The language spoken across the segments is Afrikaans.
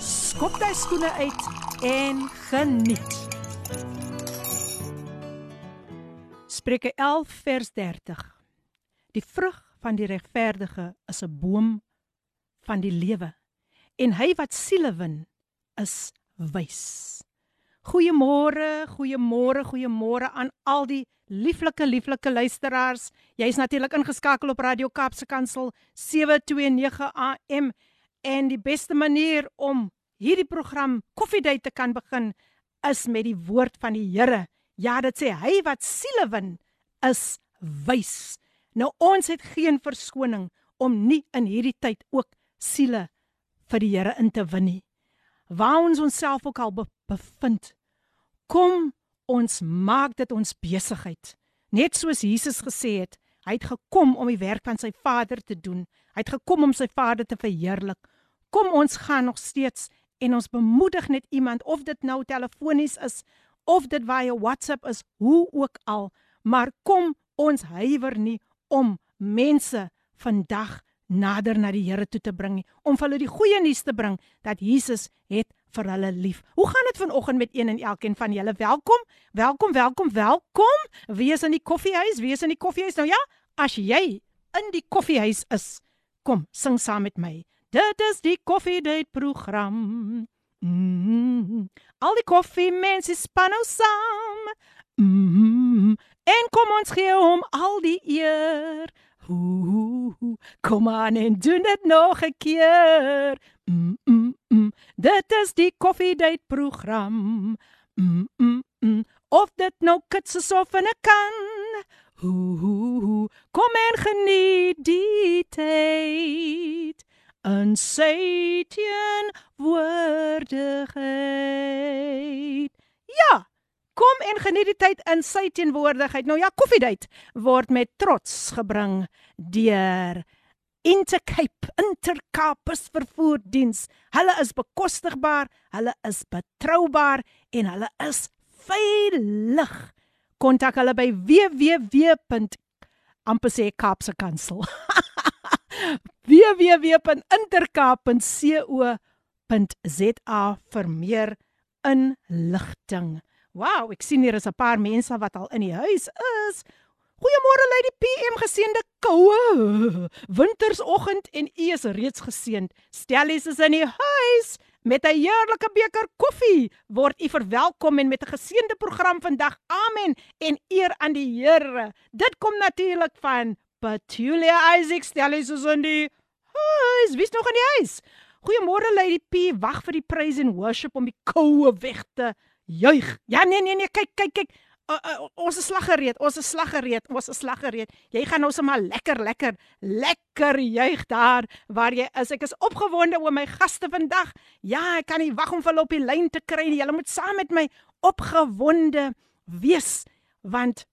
skop jy skoene uit en geniet. Spreuke 11 vers 30. Die vrug van die regverdige is 'n boom van die lewe en hy wat siele win is wys. Goeiemôre, goeiemôre, goeiemôre aan al die lieflike lieflike luisteraars. Jy's natuurlik ingeskakel op Radio Kaapse Kansel 729 AM en die beste manier om hierdie program Koffiedייט te kan begin is met die woord van die Here. Ja, dit sê hy wat siele win is wys. Nou ons het geen verskoning om nie in hierdie tyd ook siele vir die Here in te win nie waar ons onsself ook al be bevind. Kom ons maak dit ons besigheid. Net soos Jesus gesê het, hy het gekom om die werk van sy Vader te doen. Hy het gekom om sy Vader te verheerlik. Kom ons gaan nog steeds en ons bemoedig net iemand of dit nou telefonies is of dit via WhatsApp is, hoe ook al, maar kom ons huiwer nie om mense vandag nader na die Here toe te bring om vir hulle die goeie nuus te bring dat Jesus het vir hulle lief. Hoe gaan dit vanoggend met een en elkeen van julle? Welkom. Welkom, welkom, welkom. Wie is in die koffiehuis? Wie is in die koffiehuis? Nou ja, as jy in die koffiehuis is, kom, sing saam met my. Dit is die koffiedייט program. Mm -hmm. Al die koffiemense span nou saam. Mm -hmm. En kom ons gee hom al die eer. Ooh, kom aan en doen dit nog 'n keer. Mm, mm, mm. Dit is die koffiedייט program. Mm, mm, mm. Of dit nou kits is of in 'n kan. Ooh, kom en geniet die tyd. En sê teen woordigheid. Ja, Kom en geniet die tyd in sy teenwoordigheid. Nou ja, koffiedייט word met trots gebring deur Intercape Intercapus vervoerdiens. Hulle is bekostigbaar, hulle is betroubaar en hulle is veilig. Kontak hulle by www.ampesekaapsekansel. www.intercape.co.za vir meer inligting. Wow, ek sien hier is 'n paar mense wat al in die huis is. Goeiemôre Lady PM geseënde koue wintersoggend en u is reeds geseënd. Stellies is in die huis met 'n heerlike beker koffie. Word u verwelkom en met 'n geseënde program vandag. Amen en eer aan die Here. Dit kom natuurlik van Petulia Isaac Stellies is in die huis. Wie's nog in die huis? Goeiemôre Lady P. Wag vir die praise and worship om die koue weg te juig. Ja nee nee nee, kyk kyk kyk. Uh, uh, ons is slaggereed, ons is slaggereed, ons is slaggereed. Jy gaan nou sommer lekker lekker lekker juig daar waar jy is. Ek is opgewonde oor my gaste vandag. Ja, ek kan nie wag om hulle op die lyn te kry nie. Julle moet saam met my opgewonde wees want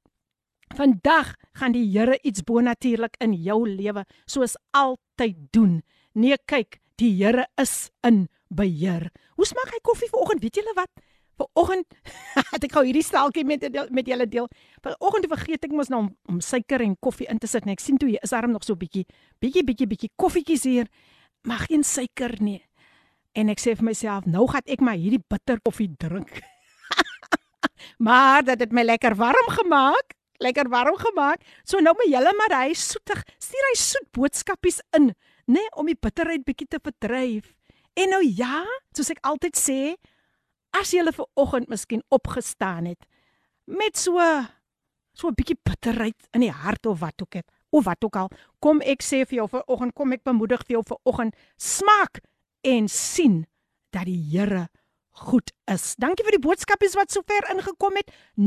vandag gaan die Here iets bonatuurlik in jou lewe soos altyd doen. Nee, kyk, die Here is in beheer. Hoe smaak hy koffie vanoggend? Weet julle wat? Vanoggend het ek gou hierdie staaltjie met met julle deel. Vanoggend vergeet ek mos nou om, om suiker en koffie in te sit net. Ek sien toe hier is daar nog so 'n bietjie bietjie bietjie bietjie koffietjies hier. Mag geen suiker nie. En ek sê vir myself, nou gaan ek maar hierdie bitter koffie drink. maar dit het my lekker warm gemaak. Lekker warm gemaak. So nou moet julle maar hy soetig, stuur hy soet boodskapies in, nê, nee, om die bitterheid bietjie te verdryf. En nou ja, soos ek altyd sê, as jy ver oggend miskien opgestaan het met so so 'n bietjie bitterheid in die hart of wat ook het of wat ook al kom ek sê vir jou ver oggend kom ek bemoedig vir jou ver oggend smaak en sien dat die Here goed is. Dankie vir die boodskapies wat sover ingekom het. 0817291657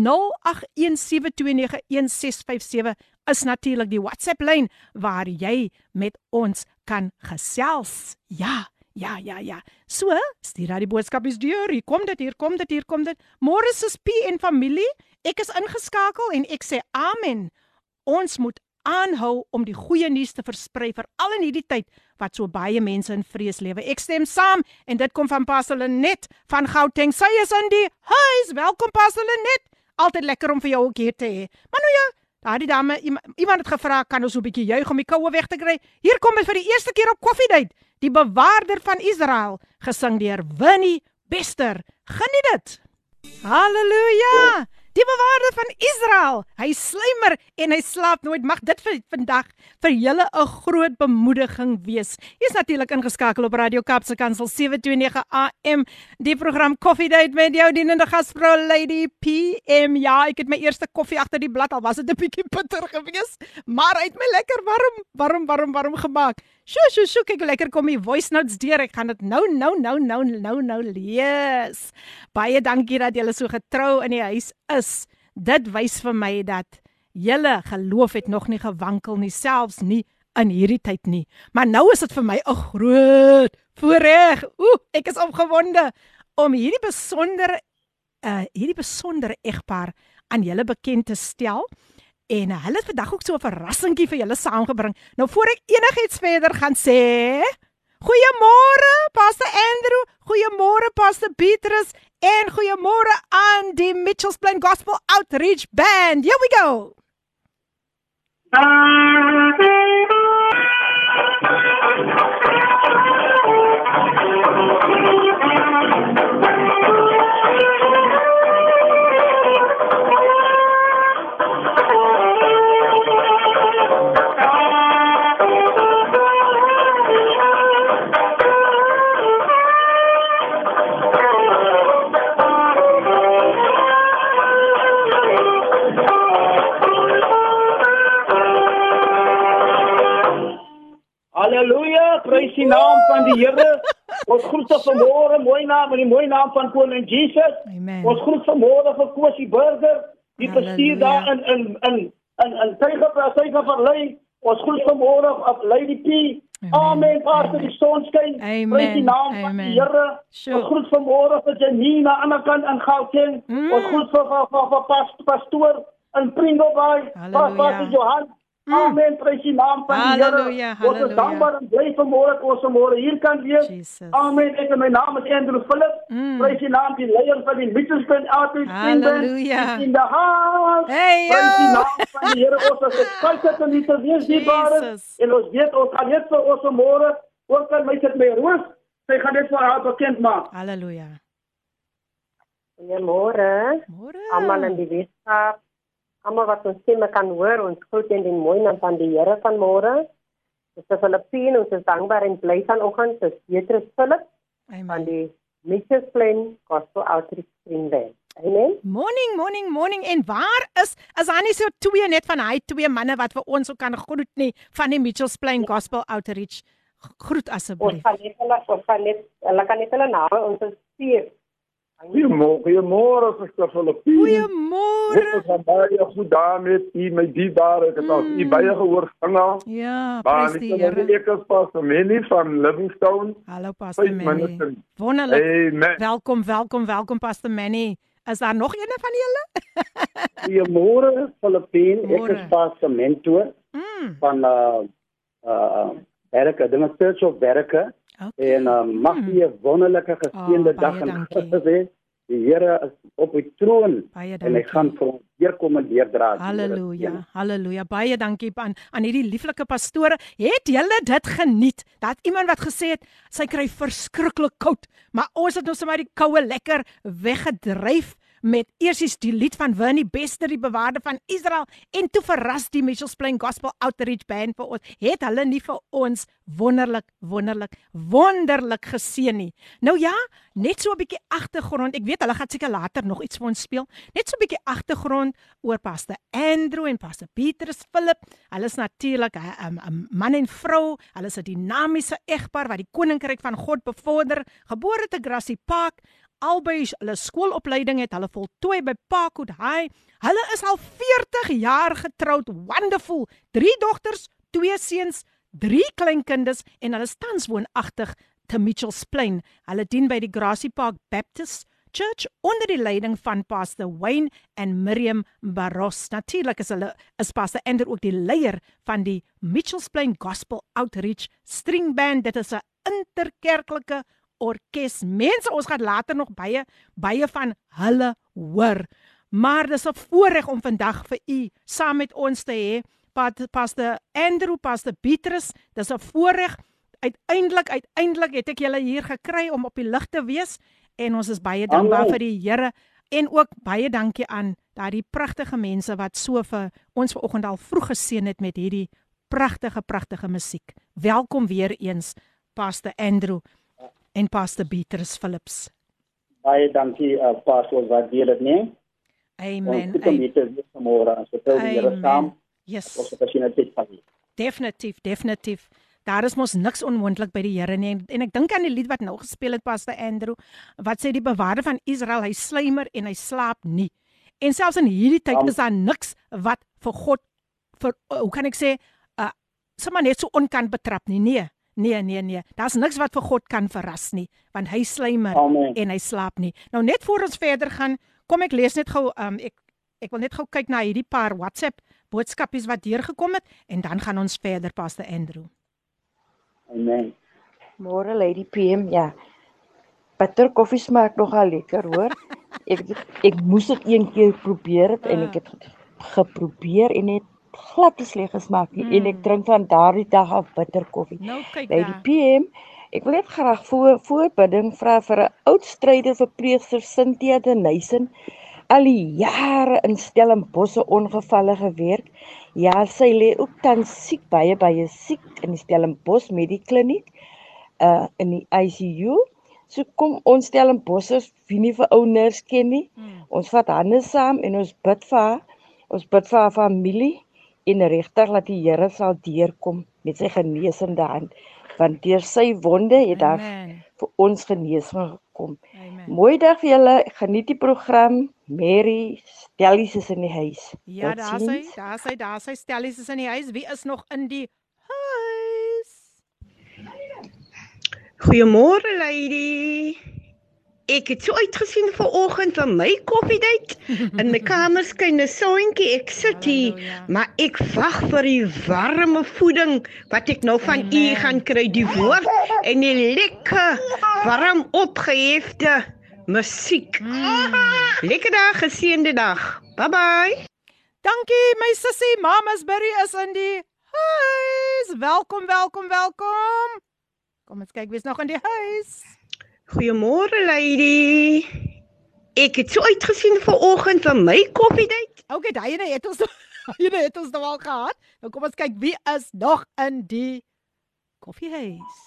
is natuurlik die WhatsApp lyn waar jy met ons kan gesels. Ja, Ja, ja, ja. So, stuur daai boodskapies deur. Hier kom dit, hier kom dit, hier kom dit. Môre is P en familie. Ek is ingeskakel en ek sê amen. Ons moet aanhou om die goeie nuus te versprei veral in hierdie tyd wat so baie mense in vrees lewe. Ek stem saam en dit kom van Pastor Lenet van Gauteng. Sy is in die huis. Welkom Pastor Lenet. Altyd lekker om vir jou ook hier te hê. Maar nou ja, daardie dame iemand het gevra kan ons 'n bietjie juig om die koue weg te kry. Hier kom dit vir die eerste keer op Koffiedייט. Die bewaarder van Israel gesing deur Winnie Bester. Geniet dit. Halleluja! Die bewaarder van Israel. Hy slymer en hy slaap nooit. Mag dit vir vandag vir julle 'n groot bemoediging wees. Jy's natuurlik ingeskakel op Radio Kapse Kansel 729 AM. Die program Coffee Date met jou dienende gasvrou Lady PM. Ja, ek het my eerste koffie agter die blad al was dit 'n bietjie bitter geweest, maar uit my lekker warm, warm, warm, warm gemaak. Sjoe, sjoe, sjoe, kyk lekker kom die voice notes deur. Ek gaan dit nou, nou, nou, nou, nou, nou lees. Baie dankie dat julle so getrou in die huis is. Dit wys vir my dat julle geloof het nog nie gewankel nie, selfs nie in hierdie tyd nie. Maar nou is dit vir my 'n groot voorreg. Ooh, ek is opgewonde om hierdie besondere uh hierdie besondere egpaar aan julle bekend te stel. En hulle het vandag ook so 'n verrassingkie vir julle saamgebring. Nou voor ek enigiets verder gaan sê, goeiemôre Pastor Andrew, goeiemôre Pastor Petrus en goeiemôre aan die Mitchells Plain Gospel Outreach Band. Here we go. Prys die naam van die Here. Ons groet vanmôre mooi naam in die mooi naam van koning Jesus. Amen. Ons groet vanmôre vir Kosie Burger, die bestuur daar in in in in in Tyger Tyger verlei. Ons groet vanmôre op Lady P. Amen. Pastor die son skyn. Prys die naam Amen. van die Here. Ons groet vanmôre vir Janina aan die kant in Gauteng. Mm. Ons groet vir vir vir, pastoor in Pringlebay. Pastor Johan Mm. Amen. Prys die naam van die Here. Ons is dankbaar en bly vanmôre dat ons vanmôre hier kan wees. Jesus. Amen. Ek en my naam is Andrew Philip. Mm. Prys die naam die leier van die Mitchells Outreach Team. Halleluja. In the house. Hey, Prys die naam van die Here. Ons is gekalk en nie te wees die bare. En ons weet ons gaan net vir ons vanmôre ook kan my sit my roos. Sy gaan dit vir haar bekend maak. Halleluja. Goeiemôre. Môre. Almal in die Weskaap almal wat ons stemme kan hoor, ons groet in die mooi naam van die Here van môre. Dis vir Filippine, ons is dankbaar en bly vanoggend vir Petrus Philip Amen. van die Mitchells Plain Gospel Outreach Springdale. Amen. Morning, morning, morning. En waar is as daar nie so twee net van hy twee manne wat vir ons ook kan groet nie van die Mitchells Plain Gospel Outreach. Groet asseblief. Ons gaan net hulle ons gaan net hulle kan net hulle name ons stuur. Goeiemôre, goeiemôre Suster Filippine. Goeiemôre. Ek is baie goed daarmee, u my dierbare, ek het al u baie gehoor singe. Ja, prys die Here. Ek is Pastor Manny van Livingstone. Hallo Pastor Manny. Wonderlik. Hey, welkom, welkom, welkom Pastor Manny. Is daar nog een van julle? Goeiemôre Filippine, ek is Pastor Mentor mm. van uh uh Berke, dinge Church of Berke. Okay. En uh, mag jy hmm. 'n wonderlike geseënde oh, dag en hê. Die Here is op die troon en hy gaan vir ons weer kom en leerdra. Halleluja. Halleluja. Baie dankie aan aan hierdie lieflike pastore. Het julle dit geniet? Dat iemand wat gesê het sy kry verskriklik koud, maar ons het nou sommer die koue lekker weggedryf met eersies die lied van Winnie Bester die bewaarde van Israel en toe verras die Mitchells Plain Gospel Outreach Band vir ons. Het hulle nie vir ons wonderlik wonderlik wonderlik geseën nie. Nou ja net so 'n bietjie agtergrond. Ek weet hulle gaan seker later nog iets vir ons speel. Net so 'n bietjie agtergrond oor Pastor Andrew en Pastor Petrus Philip. Hulle is natuurlik 'n man en vrou. Hulle is 'n dinamiese egpaar wat die koninkryk van God bevorder. Gebore te Grassy Park albei hulle skoolopleiding het hulle voltooi by Parkwood High. Hulle is al 40 jaar getroud. Wonderful. 3 dogters, 2 seuns, 3 kleinkinders en hulle tans woonagtig te Mitchells Plain. Hulle dien by die Grassy Park Baptist Church onder die leiding van Pastor Wayne en Miriam Barros. Natuurlik is hulle is Pastor Ender ook die leier van die Mitchells Plain Gospel Outreach String Band. Dit is 'n interkerklike orkes. Mense, ons gaan later nog baie baie van hulle hoor. Maar dis 'n voorreg om vandag vir u saam met ons te hê. Pastor Andrew, Pastor Petrus, dis 'n voorreg. Uiteindelik, uiteindelik het ek julle hier gekry om op die lig te wees en ons is baie dankbaar vir die Here en ook baie dankie aan daardie pragtige mense wat so vir ons vanoggend al vroeg geseën het met hierdie pragtige pragtige musiek. Welkom weer eens Pastor Andrew en Pastor Petrus Philips. Baie dankie uh, Pastor wat deel dit nie. Amen. Ons het dit vanmôre as dit oor die Here saam. Yes. Ons het gesien dit van hier. Definitief, definitief. Daar is mos niks onmoontlik by die Here nie en, en ek dink aan die lied wat nou gespeel het Pastor Andrew wat sê die bewaarder van Israel hy slymer en hy slaap nie. En selfs in hierdie tyd is daar niks wat vir God vir hoe kan ek sê uh sommer net so onkan betrap nie. Nee. Nee, nee, nee. Daar's niks wat vir God kan verras nie, want hy slymer en hy slaap nie. Nou net voor ons verder gaan, kom ek lees net gou um ek ek wil net gou kyk na hierdie paar WhatsApp boodskapies wat deurgekom het en dan gaan ons verder Pastor Andrew. Amen. Môre Lady PM, ja. Bitter koffie smaak nogal lekker, hoor. ek ek moes dit een keer probeer het, en ek het geprobeer en het glad te sleg gesmaak nie mm. en ek mm. drink van daardie dag af bitter koffie. Nou kyk By die PM, ek wil net graag voor voorbidding vra vir 'n oud stryder verpleegster Cynthia de Nysen al die jare in Stellenbosch ongevalle gewerk. Ja, sy lê ook tans siek baie baie siek in die Stellenbosch Medikliniek uh in die ICU. So kom ons Stellenbossers wie nie vir ou nurse ken nie. Hmm. Ons vat hande saam en ons bid vir haar. Ons bid vir haar familie en regtig dat die Here sal deurkom met sy genesende hand want deur sy wonde het daar vir ons genesing gekom. Amen. Mooi dag vir julle. Geniet die program. Mary Stellies is in die huis. Ja, daar sy, daar sy, daar sy Stellies is in die huis. Wie is nog in die huis? Goeiemôre lady. Ek het so uitgesien vir oggend vir my koffiedייט in my kamer skyn 'n soontjie. Ek sit hier, maar ek wag vir die warme voeding wat ek nou van u gaan kry, die woord en die lekker warm opgehefte musiek. Mm. Lekker dag, geseënde dag. Bye bye. Dankie my sussie, Mama's Berry is in die huis. Welkom, welkom, welkom. Kom ons kyk wie's nog in die huis. Goeiemôre lady. Ek het so uitgesien vir oggend vir my koffiedייט. Okay, daai ene het ons daai ene het ons nou al gehad. Nou kom ons kyk wie is nog in die koffiehuis.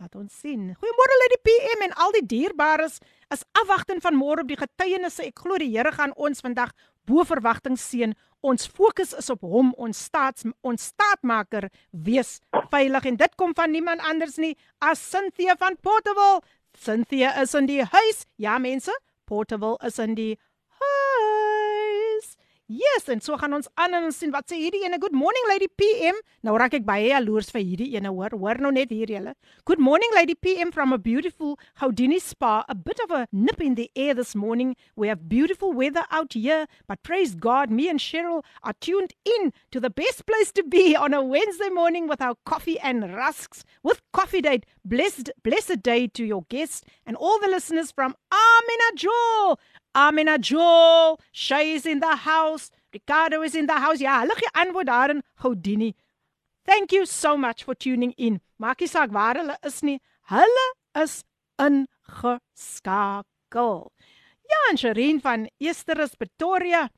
Laat ons sien. Goeiemôre lady PM en al die dierbares is afwagting van môre op die getuienisse. Ek glo die Here gaan ons vandag bo verwagting seën. Ons fokus is op hom, ons staats ons staatmaker wees veilig en dit kom van niemand anders nie as Cynthia van Portable. Cynthia is in die huis. Ja mense, Portable is in die Yes, en so gaan ons aan en ons sien wat sê hierdie ene. Good morning Lady PM. Nou raak ek baie jaloers vir hierdie ene hoor. Hoor nou net hier julle. Good morning Lady PM from a beautiful Houdini Spa. A bit of a nip in the air this morning. We have beautiful weather out here, but praise God, me and Cheryl are tuned in to the best place to be on a Wednesday morning with our coffee and rusks with Coffee Date. Blessed blessed day to your guest and all the listeners from Amina Joel. Amina Joel, Shay is in the house. Ricardo is in the house. Ja, hulle gee antwoord daar in Houdini. Thank you so much for tuning in. Maak nie saak waar hulle is nie. Hulle is ingeskakel. Ja, en Sherin van Easterus Pretoria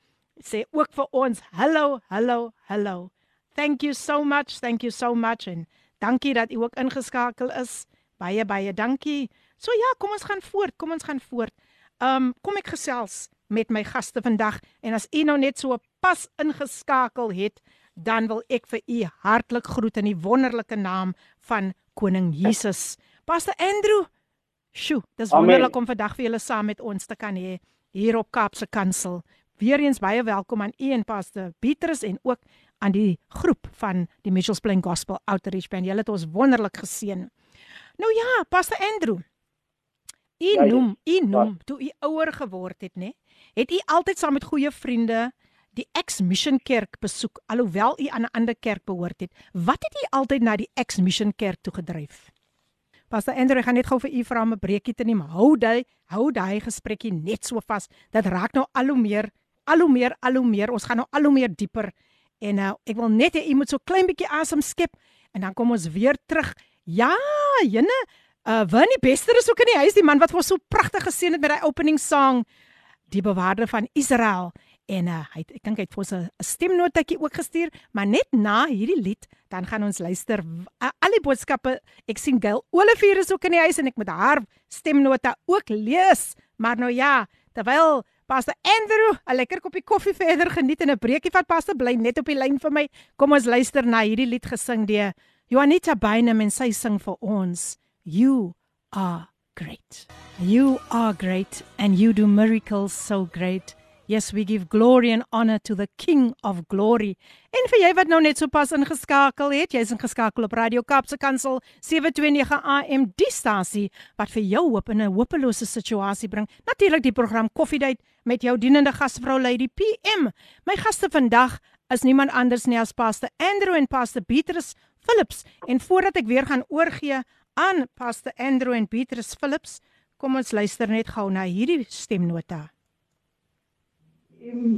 sê ook vir ons, "Hallo, hallo, hallo. Thank you so much. Thank you so much en dankie dat u ook ingeskakel is. Baie baie dankie. So ja, kom ons gaan voort. Kom ons gaan voort. Um kom ek gesels met my gaste vandag en as u nou net so pas ingeskakel het, dan wil ek vir u hartlik groet in die wonderlike naam van koning Jesus. Pastor Andrew, sjoe, dis wonderlik om vandag vir julle saam met ons te kan hê hier op Kaapse Kansel. Weereens baie welkom aan u en Pastor Petrus en ook aan die groep van die Mitchells Plain Gospel Outreach Band. Julle het ons wonderlik geseën. Nou ja, Pastor Andrew. U ja, noem, u noem toe u ouer geword het, nê? Het u altyd saam met goeie vriende die Ex-Mission Kerk besoek alhoewel u aan 'n ander kerk behoort het? Wat het u altyd na die Ex-Mission Kerk toe gedryf? Pastor Andrew, ek gaan net gou vir u vra om 'n breekie te neem. Hou daai hou daai gesprekkie net so vas. Dit raak nou al hoe meer, al hoe meer, al hoe meer. Ons gaan nou al hoe meer dieper. En nou, ek wil net hê u moet so klein bietjie asem skep en dan kom ons weer terug. Ja, jene, uh Winnie Bester is ook in die huis, die man wat vir so pragtig geseën het met daai opening song, die bewaarder van Israel. En uh, hy het, ek dink hy het vir ons 'n stemnotetjie ook gestuur, maar net na hierdie lied dan gaan ons luister uh, al die boodskappe. Ek sien Gail Olivier is ook in die huis en ek moet haar stemnota ook lees. Maar nou ja, terwyl Pastor Andrew 'n lekker koppie koffie verder geniet en 'n breekie vat, Pastor bly net op die lyn vir my. Kom ons luister na hierdie lied gesing deur Juanita Bynum en sy sing vir ons. You are great. You are great and you do miracles so great. Yes, we give glory and honor to the King of Glory. En vir jy wat nou net so pas ingeskakel het, jy's ingeskakel op Radio Kapse Kansel 729 AM die stasie wat vir jou hoop in 'n hopelose situasie bring. Natuurlik die program Koffiedייט met jou dienende gasvrou Lady PM. My gaste vandag is niemand anders nie as Pastor Andrew en Pastor Beatrice Phillips. En voordat ek weer gaan oorgee aan Pastor Andrew en Beatrice Phillips, kom ons luister net gou na hierdie stemnota.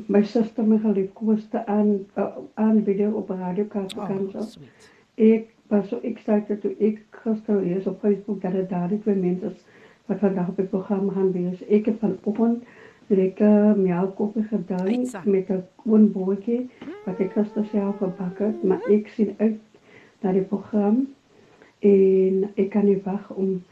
My suster Michael Costa aan uh, aan video op radio Kaapstad. Oh, ek was so excited toe ek gister lees op Facebook dat daar daar twee mense wat vandag op die program gaan wees. Ek het vanoggend lekker melkkoffie gedaan met 'n groen broodjie wat ek gister self gebak het, maar ek sien uit na die program en ek kan nie wag om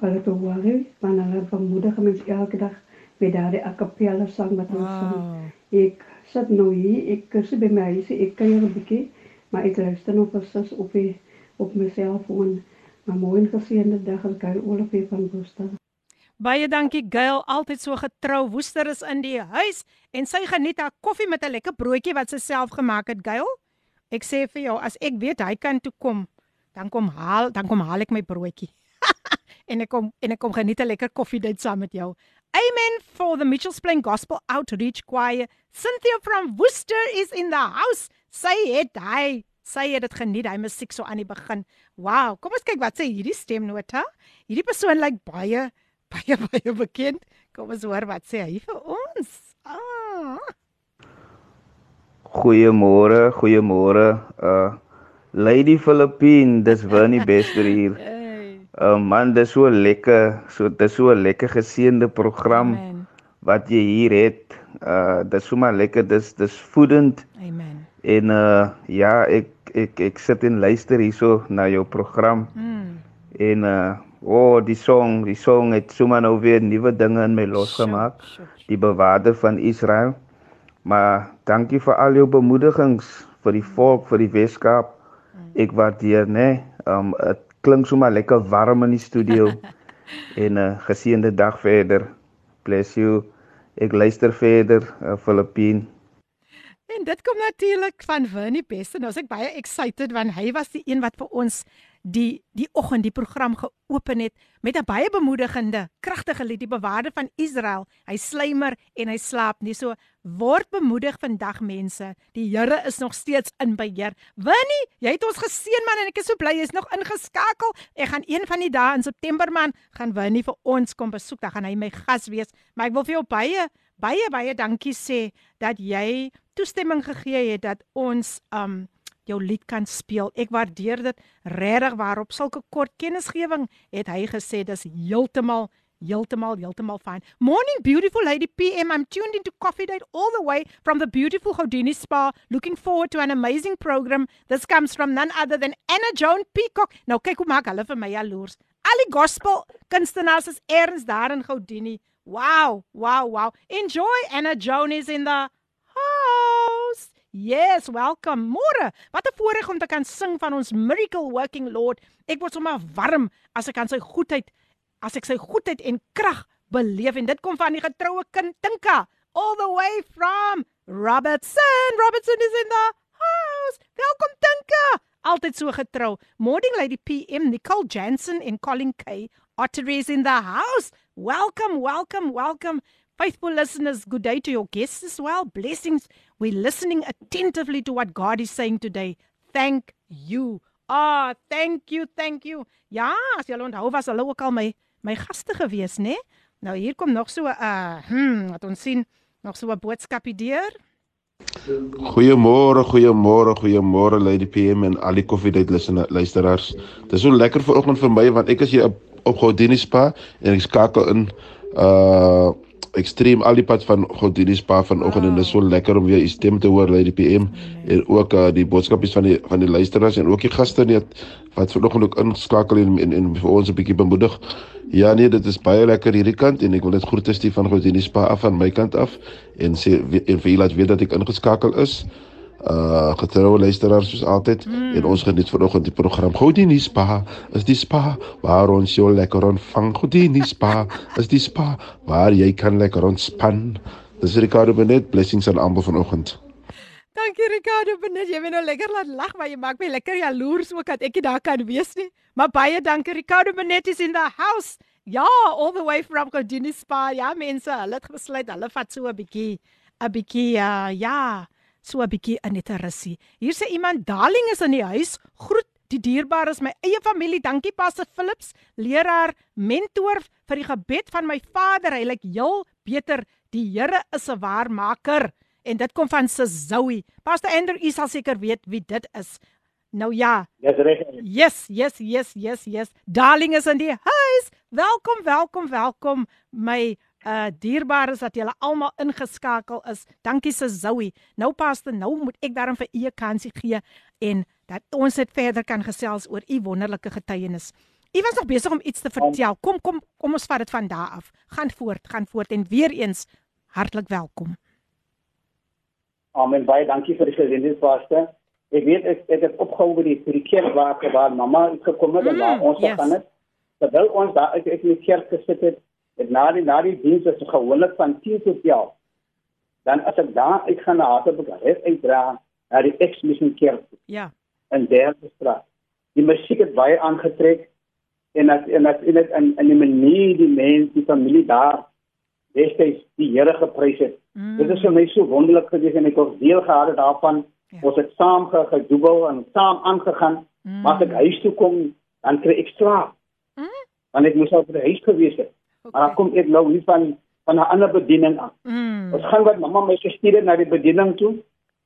hulle te hoor, want hulle vermoedig mense elke dag met daardie a cappella sang wat ons wow. sing. Ek sit nou hier, ek kus by my huis, ek kuier 'n bietjie, maar ek luister nog presies op die op my selfoon. Maar mooi geseënde dag aan Gail Olivier van Woester. Baie dankie Gail, altyd so getrou. Woester is in die huis en sy geniet haar koffie met 'n lekker broodjie wat sy self gemaak het, Gail. Ek sê vir jou, as ek weet hy kan toe kom, dan kom haal, dan kom haal ek my broodjie. en ek kom en ek kom geniet 'n lekker koffie dit saam met jou. Amen for the Mitchells Plain Gospel Outreach Choir. Cynthia from Worcester is in the house. Sy het hy, sy het dit geniet, hy musiek so aan die begin. Wow, kom ons kyk wat sê hierdie stemnota. Hierdie persoon lyk baie baie baie bekend. Kom ons hoor wat sê hy vir ons. Ah. Goeiemôre, goeiemôre. Uh Lady Philippine, dis Winnie Bester hier. Uh, man, dis so lekker, so dis so 'n lekker geseënde program Amen. wat jy hier het. Uh dis sommer lekker, dis dis voedend. Amen. En uh ja, ek ek ek sit en luister hierso na jou program. Mm. En uh o, oh, die song, die song het sommer nou weer nuwe dinge in my losgemaak. Die bewaarder van Israel. Maar dankie vir al jou bemoedigings vir die volk, vir die Weskaap. Mm. Ek waardeer, né? Nee, um 'n klink sommer lekker warm in die studio. en 'n uh, geseënde dag verder. Bless you. Ek luister verder, uh, Filippine. En dit kom natuurlik van Winnie Beste. Nou is ek baie excited want hy was die een wat vir ons die die oggend die program geopen het met 'n baie bemoedigende, kragtige lied, die bewaarde van Israel. Hy slymer en hy slaap nie. So word bemoedig vandag mense. Die Here is nog steeds in beheer. Winnie, jy het ons geseën man en ek is so bly jy's nog ingeskakel. Ek gaan een van die dae in September man gaan Winnie vir ons kom besoek. Dan gaan hy my gas wees. Maar ek wil vir jou baie baie baie dankie sê dat jy toestemming gegee het dat ons um jou lied kan speel. Ek waardeer dit regtig waarop sulke kort kennisgewing het hy gesê dis heeltemal heeltemal heeltemal fyn. Morning beautiful lady PM I'm tuned into Coffee Date all the way from the beautiful Houdini Spa looking forward to an amazing program. This comes from none other than Anna Joan Peacock. Nou kyk hoe maak hulle vir my jaloers. Al die gospel kunstenaars is erns daar in Houdini. Wow, wow, wow. Enjoy Anna Joan is in the house. Yes, welcome. Môre. Wat 'n voorreg om te kan sing van ons miracle working Lord. Ek word sommer warm as ek aan sy goedheid, as ek sy goedheid en krag beleef en dit kom van die getroue kind Tinka all the way from Robertson. Robertson is in the house. Welkom Tinka. altyd so getrou. Morning Lady PM, Nicole Jansen en Colin K. Otteries in the house. Welcome, welcome, welcome. Faithful listeners, good day to your guests as well. Blessings. We're listening attentively to what God is saying today. Thank you. Ah, oh, thank you, thank you. Ja, as julle onthou was hulle ook al my my gaste gewees, né? Nee? Nou hier kom nog so 'n uh, hm, wat ons sien, nog so 'n boodskapie deur. Goeiemôre, goeiemôre, goeiemôre Lady PM en al die koffiedייט luisteraars. Dit is so lekker vanoggend vir my want ek is hier op, op Godini Spa en ek skakel in uh ekstreem al die pad van Godini Spa vanoggend wow. en dit is so lekker om weer u stem te hoor Lady PM mm. en ook uh, die boodskapies van die van die luisteraars en ook die gaste net wat vanoggend ook inskakel en, en en vir ons 'n bietjie bemoedig. Ja nee, dit is baie lekker hierdie kant en ek wil net groete stuur van Godini Spa af van my kant af en sê en vir julle laat weet dat ek ingeskakel is uh getroue luisteraars soos altyd mm. en ons geniet vanoggend die program Goudini Spa is die spa waar ons jou lekker ontvang? Goudini Spa is die spa waar jy kan lekker ontspan? Dis Ricardo Benet blessings aan almal vanoggend. Dankie Ricardo Benet. Jy weet nou lekker laat lag maar jy maak my lekker jaloers ook dat ek daar kan wees nie. Maar baie dankie Ricardo Benet is in the house. Ja all the way from Goudini Spa ja mense hulle het besluit hulle vat so 'n bietjie 'n bietjie uh, ja so 'n bietjie in net 'n russie. Hier sê iemand, "Darling is in die huis. Groet die dierbare my eie familie. Dankie Pastor Philips, leraar, mentor vir die gebed van my vader. Hy lyk heel beter. Die Here is 'n waarmaker." En dit kom van se Zoe. Pastor Andrew, u sal seker weet wie dit is. Nou ja. Dis reg. Yes, yes, yes, yes, yes. Darling is in die huis. Welkom, welkom, welkom my uh dierbaar is dat julle almal ingeskakel is. Dankie se Zoe. Nou pastor, nou moet ek daarom vir u 'n kansie gee en dat ons dit verder kan gesels oor u wonderlike getuienis. U was nog besig om iets te vertel. Kom kom kom ons vat dit van daar af. Gaan voort, gaan voort en weer eens hartlik welkom. Amen. Baie dankie vir die geleentheid pastor. Ek weet ek ek het opgehou by die vir die kerk waar waar mamma gekom het mm, en waar ons yes. gegaan het. Terwyl ons daar ek in die kerk gesit het Ek na die na die diens is gewoonlik van 10 tot 11. Dan as ek daar uit gaan na Hartbeek, het ek dra na die Ex-Mission Kerk. Ja. In Derde Straat. Die musiek het baie aangetrek en as en as in dit in in die manier die mense, die familie daar destyds die Here geprys het. Mm. Dit is vir my so wonderlik gewees en ek het deel gehad daarvan. Ja. Ons het saam gedoebel en saam aangegaan. Mm. Maar as ek huis toe kom, dan kry ek slaap. Mm. Want ek moes al by die huis gewees het. Okay. Maar kom ek nou hier van van 'n ander bediening af. Mm. Ons gaan wat mamma my gestuur na die bediening toe.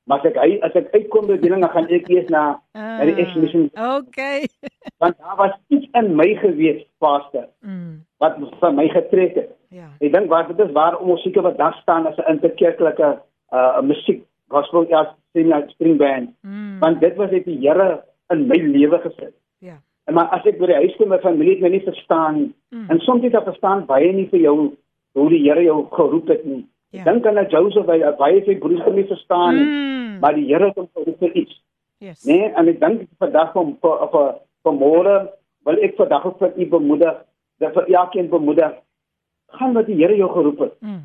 Maar as ek hy as ek uitkom by die bediening, dan gaan ek eers na uh, na die exhibition. Okay. Want daar was iets in my gewees, pastor. Mm. Wat vir my getrek het. Ja. Ek dink wat dit is waar om musiek wat daar staan as 'n interkerklike uh musiek gospel ja sing string band. Mm. Want dit was net die Here in my lewe gesit. En maar as ek by die huis kom, my familie het my nie verstaan nie. Mm. En soms het hulle verstaan baie nie vir jou hoe die Here jou geroep het nie. Ja. Dink aan dat Joseph by baie sy broers nie verstaan nie. Mm. Maar die Here het hom geroep vir iets. Yes. Nee, en ek dink vandag om op op môre wil ek vandag ook vir u bemoedig, dat vir elkeen bemoedig gaan wat die Here jou geroep het. Mm.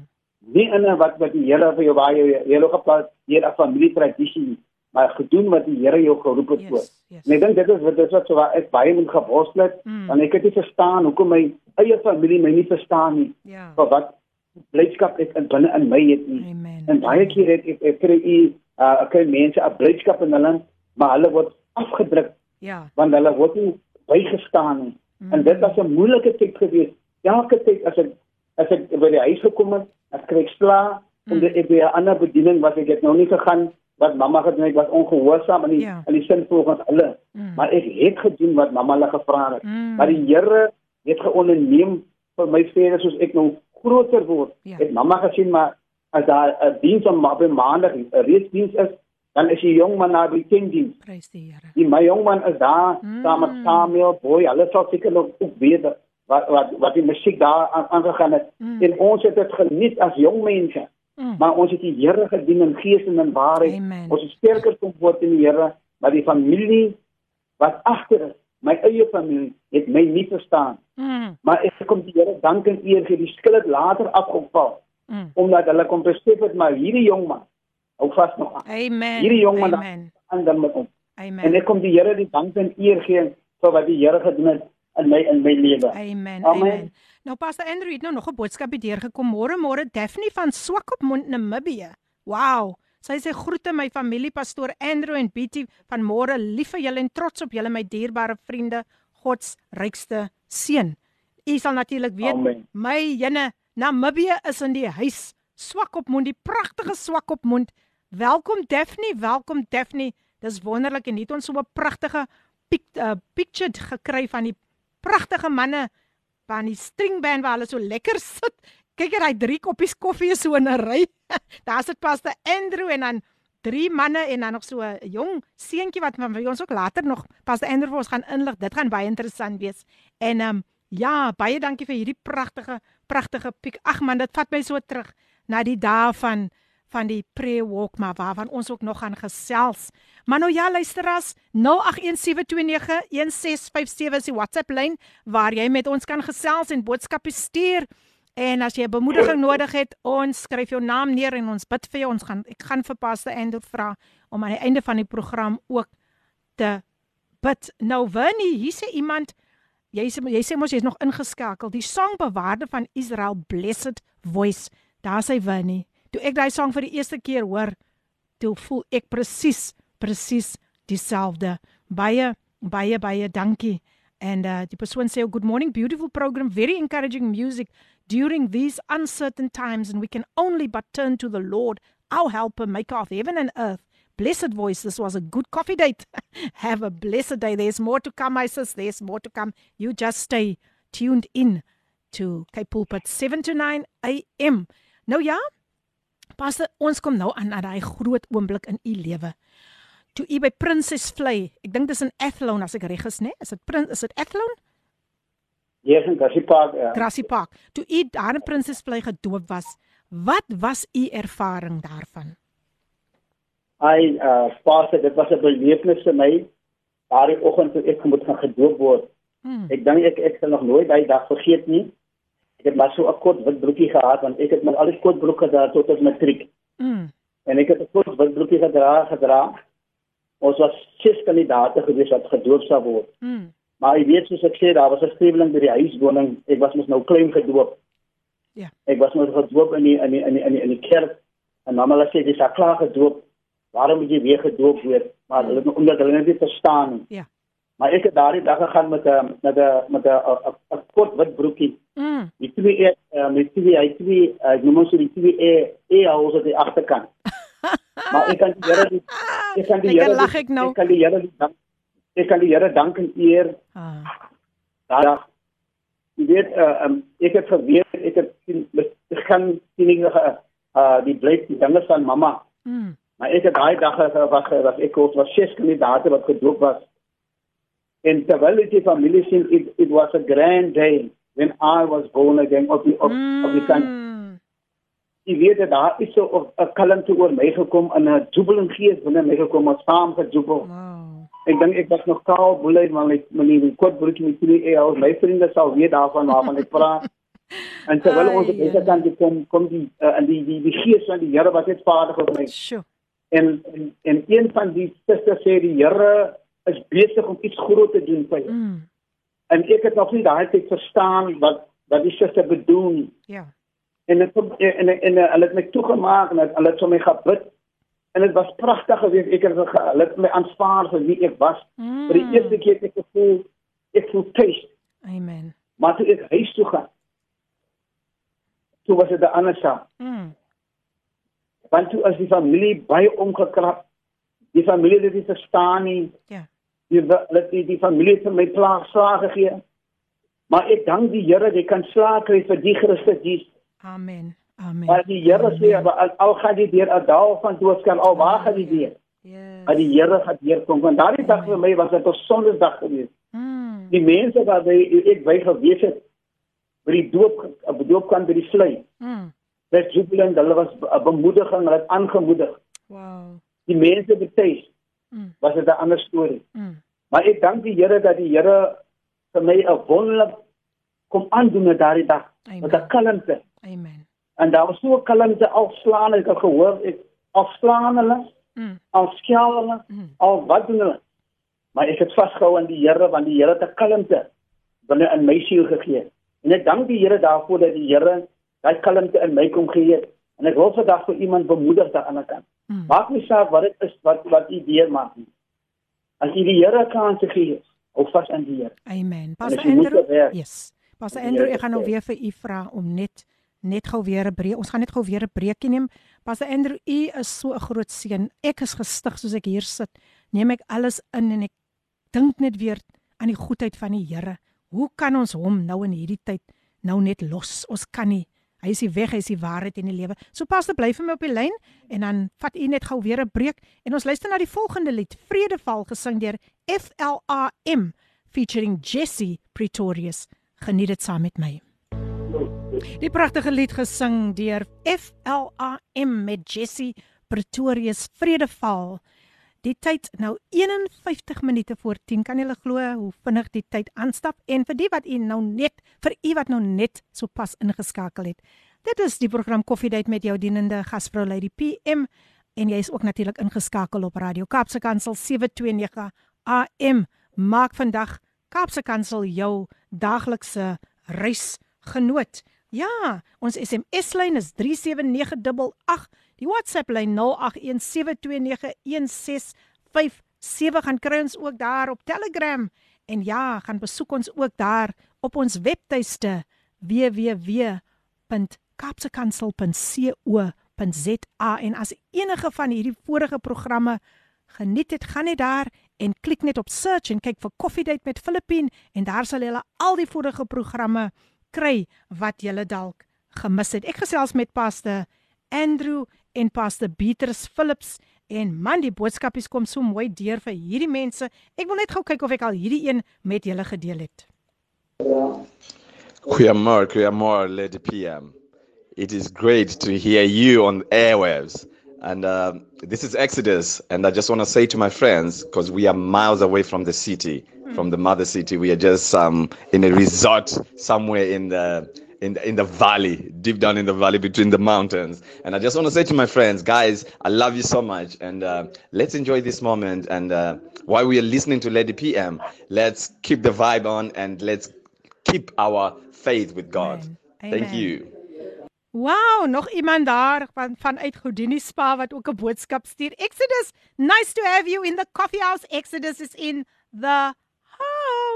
Nie in wat wat die Here vir jou baie jy loop op hier 'n familie tradisie maar gedoen wat die Here jou geroep het voor. Yes, yes. En ek dink dit is wat dit is wat so waar ek baie moet geworstel het, mm. want ek het nie verstaan hoekom my eie familie my nie verstaan nie. Ja. Yeah. wat blydskap ek in binne in my het nie. Amen. En baie keer het ek ek kry u uh okay mense 'n blydskap in hulle, maar hulle word afgedruk. Ja. Yeah. Want hulle word nie bygestaan nie. Mm. En dit was 'n moeilike tyd geweest. Elke tyd as ek as ek by die huis gekom het, as kry ek sla, mm. en ek by 'n ander bediening was ek het nou nie gegaan wat mamma gedoen het was ongehoorsaam in die ja. in die sin volgens hulle mm. maar ek het gedoen wat mamma hulle gevra het mm. maar die Here het geonderneem vir my verder soos ek nou groter word ja. het mamma gesien maar as daar 'n diens om op maandag reeds diens is dan is die jong man na die diens prys die Here die my jong man is daar mm. saam met Samuel boy hulle sal seker nog ook weet wat wat wat die musiek daar aangegaan het mm. en ons het dit geniet as jong mense Mm. Maar ons het die Here gedien in gees en in waarheid. Amen. Ons is sterker kom word in die Here, maar die familie wat agter is, my eie familie, het my nie verstaan. Mm. Maar ek kom die Here dank en eer vir die skuld later afgeval. Mm. Omdat hulle kom besef het maar hierdie jong man hou vas nog aan. Amen. Hierdie jong man aan dan met hom. Amen. En ek kom die Here die dank en eer gee vir wat die Here gedoen het in my in my lewe. Amen. Amen. Amen. Nou Pastor Andrew het nou nog 'n boodskap hier deurgekom. Môre môre Daphne van Swakopmund Namibië. Wow. Sy sê groete my familie pastoor Andrew en Betty van môre lief vir julle en trots op julle my dierbare vriende. God se rykste seën. U sal natuurlik weet Amen. my jene Namibië is in die huis. Swakopmund, die pragtige Swakopmund. Welkom Daphne, welkom Daphne. Dis wonderlik en het ons so 'n pragtige uh, picture gekry van die pragtige manne van die stringband waar hulle so lekker sit. Kyk hier, hy drie koppies koffie so in 'n ry. Daar sit paste Andrew en dan drie manne en dan nog so 'n jong seentjie wat van ons ook later nog paste Andrew vir ons gaan inlig. Dit gaan baie interessant wees. En ehm um, ja, baie dankie vir hierdie pragtige pragtige piek. Ag man, dit vat my so terug na die dae van van die pre-walk maar waarvan ons ook nog gaan gesels. Maar nou ja, luisteras, 0817291657 is die WhatsApp lyn waar jy met ons kan gesels en boodskappe stuur. En as jy bemoediging nodig het, ons skryf jou naam neer en ons bid vir jou. Ons gaan ek gaan vir Pastor Andrew vra om aan die einde van die program ook te bid. Nou Winnie, hier sê iemand jy sê jy sê mos jy's nog ingeskakel. Die sangbewaarde van Israel Blessed Voice. Daar sê Winnie toe ek daai sang vir die eerste keer hoor, toe voel ek presies presies dieselfde. Baie baie baie dankie. And uh die persoon sê good morning beautiful program very encouraging music during these uncertain times and we can only but turn to the Lord our helper maker of heaven and earth. Blessed voice this was a good coffee date. Have a blessed day. There's more to come my sis. There's more to come. You just stay tuned in to Cape Pulpit 7 to 9 am. Nou ja, Pas ons kom nou aan na daai groot oomblik in u lewe. Toe u by Princess Vlei, ek dink dis in Athlone as ek reg is, né? Is dit Prins is dit Athlone? Ja, yes, in Grassy Park. Ja. Grassy Park. Toe u daar in Princess Vlei gedoop was, wat was u ervaring daarvan? Ai, uh, pas dit was 'n belewenis vir my daardie oggend toe ek moet gaan gedoop word. Hmm. Ek dink ek ek sal nog nooit daai dag vergeet nie. Ek het maar so 'n kort wit broekie gehad want ek het met al die kort broeke gedra tot as matriek. Mm. En ek het 'n kort wit broekie gedra gedra. Ons was ses kandidate gewees wat gedoop sou word. Mm. Maar jy weet soos ek sê daar was 'n skriweling by die huiswoning. Ek was mos nou klein gedoop. Ja. Yeah. Ek was mos gedoop in die in die in die in die, in die kerk. En mamma het gesê dis al klaar gedoop. Waarom moet jy weer gedoop word? Maar hulle mm. omdat hulle net nie verstaan nie. Ja. Yeah. Maar ek het daardie dag gegaan met 'n met 'n met 'n 'n kort wit broekie. Mm. Die twee uh, met twee hy twee uh, ek noem ons die twee e e hou op die agterkant. maar ek kan die Here ek kan die Here lag ek nou. Ek kan die Here dank. Ek kan die Here dank en eer. Ah. Daardie jy weet uh, um, ek het geweet ek het ek gaan sien ek uh, die blyk die dinge van mamma. Mm. Maar ek het daai dag was was ek was was ses kandidate wat gedoop was. En terwyl die familie sien it, it was a grand day when I was born again of the of, mm. of the son. Jy weet dat daar is so 'n kalmte oor my gekom en 'n jubelende gees binne my gekom om saam te jubel. Wow. Ek dink ek was nog kaal boelei maar met my nuwe kort broekie met die e ou my vriende sal weet daarvan waarvan ek praat. en terwyl ons op hierdie kant kom kom die uh, en die die die gees van die Here wat net vaardig op my. Sure. En, en en een van die susters sê die Here is besig om iets groot te doen vir jou. Mm. En ek het nog nie daai tyd verstaan wat wat die suster bedoel. Ja. En ek en en hulle het my toegemaak en hulle het vir my gebid. En dit was pragtig gewees. Ek het hulle het my aanvaar vir wie ek was. Mm. Vir die eerste keer het ek gevoel ek voel tuis. Amen. Maar toe ek huis toe gaan. Toe was dit 'n ander saak. Mm. Want toe as die familie baie omgekrap, die familie het dit verstaan nie. Ja die dat die, die familie vir my plaag slaag gegee. Maar ek dank die Here, jy kan slaag kry vir die Christus Jesus. Amen. Amen. Maar die Here sê al, al gaan jy deur 'n dal van doodskap, al waar gaan jy deur? Ja. Maar die Here gaan weer kom. Want daardie dag vir my was dit 'n sonderdag geweest. Mm. Die mense wat by ek by gewees het by die doop op die doop kan by die vlei. Mm. Dit jubelend, hulle was bemoediging, hulle het aangemoedig. Wow. Die mense betuig mm. was dit 'n ander storie. Mm. Maar ek dank die Here dat die Here vir my 'n wonderlik kom aandoen met daardie dag Amen. met 'n kalmte. Amen. En daar was so 'n kalmte afslaan ek het gehoor ek afslaan hulle. Mm. Afskel hulle. Mm. Al wat doen hulle? maar ek het vasgehou aan die Here want die Here het 'n kalmte binne in my siel gegee. En ek dank die Here daarvoor dat die Here daai kalmte in my kom gee het. En ek wil vandag vir iemand bemoedig daar aan Hmm. Maak nie saak wat dit is wat wat u deur maak nie. As jy die Here kan te gee, hou vas aan die Here. Amen. Pastor Andrew. Yes. Pastor Andrew, ek gaan nou weer vir u vra om net net gou weer 'n breek. Ons gaan net gou weer 'n breekie neem. Pastor Andrew, u is so 'n groot seun. Ek is gestig soos ek hier sit. Neem ek alles in en ek dink net weer aan die goedheid van die Here. Hoe kan ons hom nou in hierdie tyd nou net los? Ons kan nie. Hy is die weg, hy is die waarheid en die lewe. So pastor, bly vir my op die lyn en dan vat u net gou weer 'n breek en ons luister na die volgende lied, Vredeval gesing deur FLAM featuring Jesse Pretorius. Geniet dit saam met my. Die pragtige lied gesing deur FLAM met Jesse Pretorius Vredeval. Die tyd nou 51 minute voor 10. Kan julle glo hoe vinnig die tyd aanstap? En vir die wat u nou net vir u wat nou net sopas ingeskakel het. Dit is die program Koffiedייט met jou dienende gasvrou Lady PM en jy is ook natuurlik ingeskakel op Radio Kaapse Kansel 729 AM. Maak vandag Kaapse Kansel jou daglikse reisgenoot. Ja, ons SMS-lyn is 37988. Die WhatsApp-lyn 0817291657 gaan kry ons ook daar op Telegram. En ja, gaan besoek ons ook daar op ons webtuiste www.kapsekansel.co.za en as enige van hierdie vorige programme geniet het, gaan net daar en klik net op search en kyk vir Coffee Date met Filippine en daar sal jy al die vorige programme kry wat jy dalk gemis het. Ek gesels met Pastor Andrew en Pastor Beatrice Phillips en man die boodskapies kom so mooi deur vir hierdie mense. Ek wil net gou kyk of ek al hierdie een met julle gedeel het. Goeiemôre, goeiemôre Lady PM. It is great to hear you on airwaves. And uh, this is Exodus. And I just want to say to my friends, because we are miles away from the city, mm. from the mother city, we are just um, in a resort somewhere in the in the, in the valley, deep down in the valley between the mountains. And I just want to say to my friends, guys, I love you so much, and uh, let's enjoy this moment. And uh, while we are listening to Lady PM, let's keep the vibe on and let's keep our faith with God. Amen. Thank you. Wow, nog iemand daar van vanuit Godini Spa wat ook 'n boodskap stuur. Exodus, nice to have you in the coffee house. Exodus is in the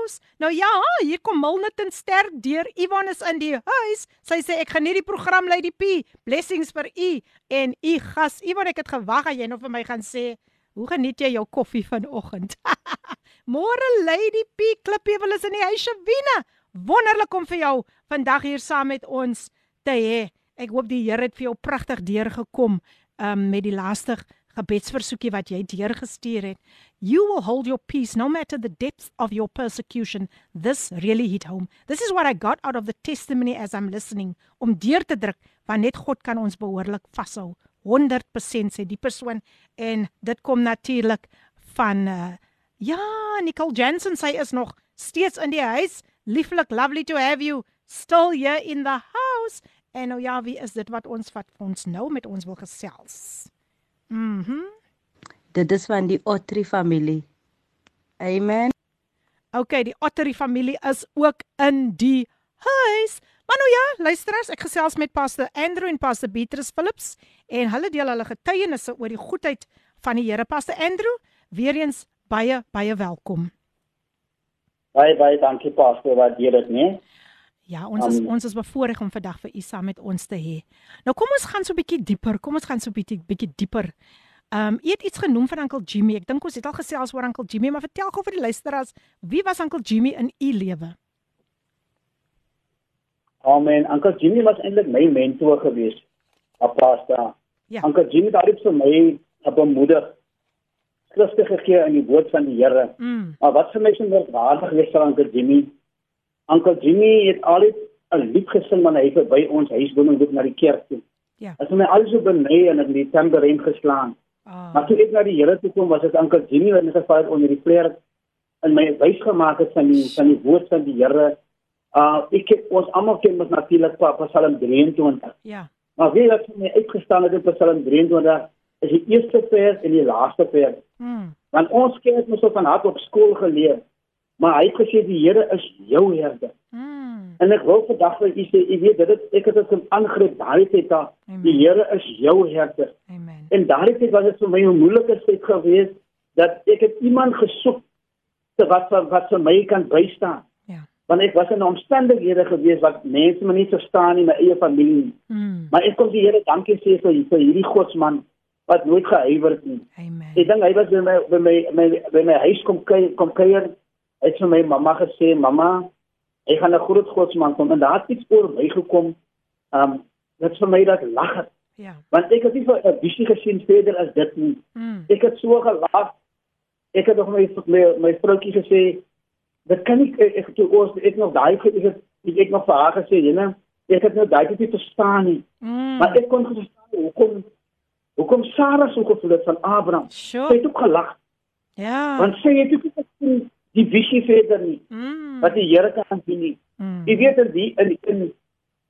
house. Nou ja, hier kom Milnerton sterk deur. Ivan is in die huis. Sy sê ek geniet die program Lady P. Blessings vir u en u gas. Ivan, ek het gewag dat jy nou vir my gaan sê, "Hoe geniet jy jou koffie vanoggend?" Môre Lady P, Klippie is in die huis, Wiener. Wonderlik om vir jou vandag hier saam met ons te hê. Ek hoop die Here het vir jou pragtig deurgekom um, met die laaste gebedsversoekie wat jy deurgestuur het. You will hold your peace no matter the depth of your persecution. This really hit home. This is what I got out of the testimony as I'm listening. Om deur te druk want net God kan ons behoorlik vashou. 100% sê die persoon en dit kom natuurlik van uh, ja, Nicole Jensen sy is nog steeds in die huis. Lieflik, lovely to have you still here in the house. En nou ja, wie is dit wat ons wat ons nou met ons wil gesels? Mhm. Mm dit is van die Otri familie. Amen. OK, die Otri familie is ook in die huis. Maar nou ja, luisterers, ek gesels met Pastor Andrew en Pastor Beatrice Phillips en hulle deel hulle getuienisse oor die goedheid van die Here. Pastor Andrew, weer eens baie baie welkom. Baie baie dankie Pastor, wat jy dit nee. Ja, ons is um, ons is bevoorreg om vandag vir u saam met ons te hê. Nou kom ons gaan so 'n bietjie dieper. Kom ons gaan so 'n bietjie bietjie dieper. Ehm um, u het iets genoem van Uncle Jimmy. Ek dink ons het al gesels oor Uncle Jimmy, maar vertel gou vir die luisteraars, wie was Uncle Jimmy in u lewe? Amen. Uncle Jimmy was eintlik my mentor gewees. Apasta. Ja. Uncle Jimmy het altyd vir my op 'n moeder skrifte gegee in die woord van die Here. Mm. Maar wat vir my so waardig is vir Uncle Jimmy Uncle Jimmy het altyd 'n lied gesing wanneer hy verby ons huis woon en loop na die kerk toe. Ja. As my alles so benei en ek die tambourine geslaan. Ah. Maar toe ek na die Here toe kom, was dit Uncle Jimmy wat my gevaar onder die vleer in my wys gemaak het van die van die woord van die Here. Uh ek het, ons almal ken mos natuurlik pa Psalm 23. Ja. Maar wie het my uitgestaan het in Psalm 23 is die eerste vers en die laaste vers. Hmm. Want ons kinders moes van hart op skool geleer. Maar hy het gesê die Here is jou herder. Mm. En ek wil vandag vir u sê, u weet dit ek het dit aangryp daai tyd daar. Die Here is jou herder. Amen. En daai tyd was dit vir my 'n moeilike tyd geweest dat ek het iemand gesoek wat wat vir my kan bystaan want ek was in omstandighede gewees wat mense my nie verstaan nie my eie familie mm. maar ek kom die Here dankie sê vir vir hierdie godsman wat nooit gehuiwer het nie amen ek dink hy was by my by my my by my huis kom kyk kom kuier het vir my mamma gesê mamma ek gaan 'n groot godsman kom. En daar het iets oor my gekom um dit vir my dat lag het. Ja. Want ek het nie vir 'n visie gesien verder as dit nie. Mm. ek het so gelag. Ek het nog my my, my vroutjie gesê dit kan nie ek toe oors ek nog daai ek het ek nog vir haar gesê jy nee ek het nou daai dit verstaan nie. Mm. maar ek kon verstaan hoekom hoekom Sarah so gevoel het van Abraham. Sure. sy het ook gelag. Ja. Want sy het ook gesien die visie verder nie mm. wat die Here kan sien nie mm. jy weet in die in in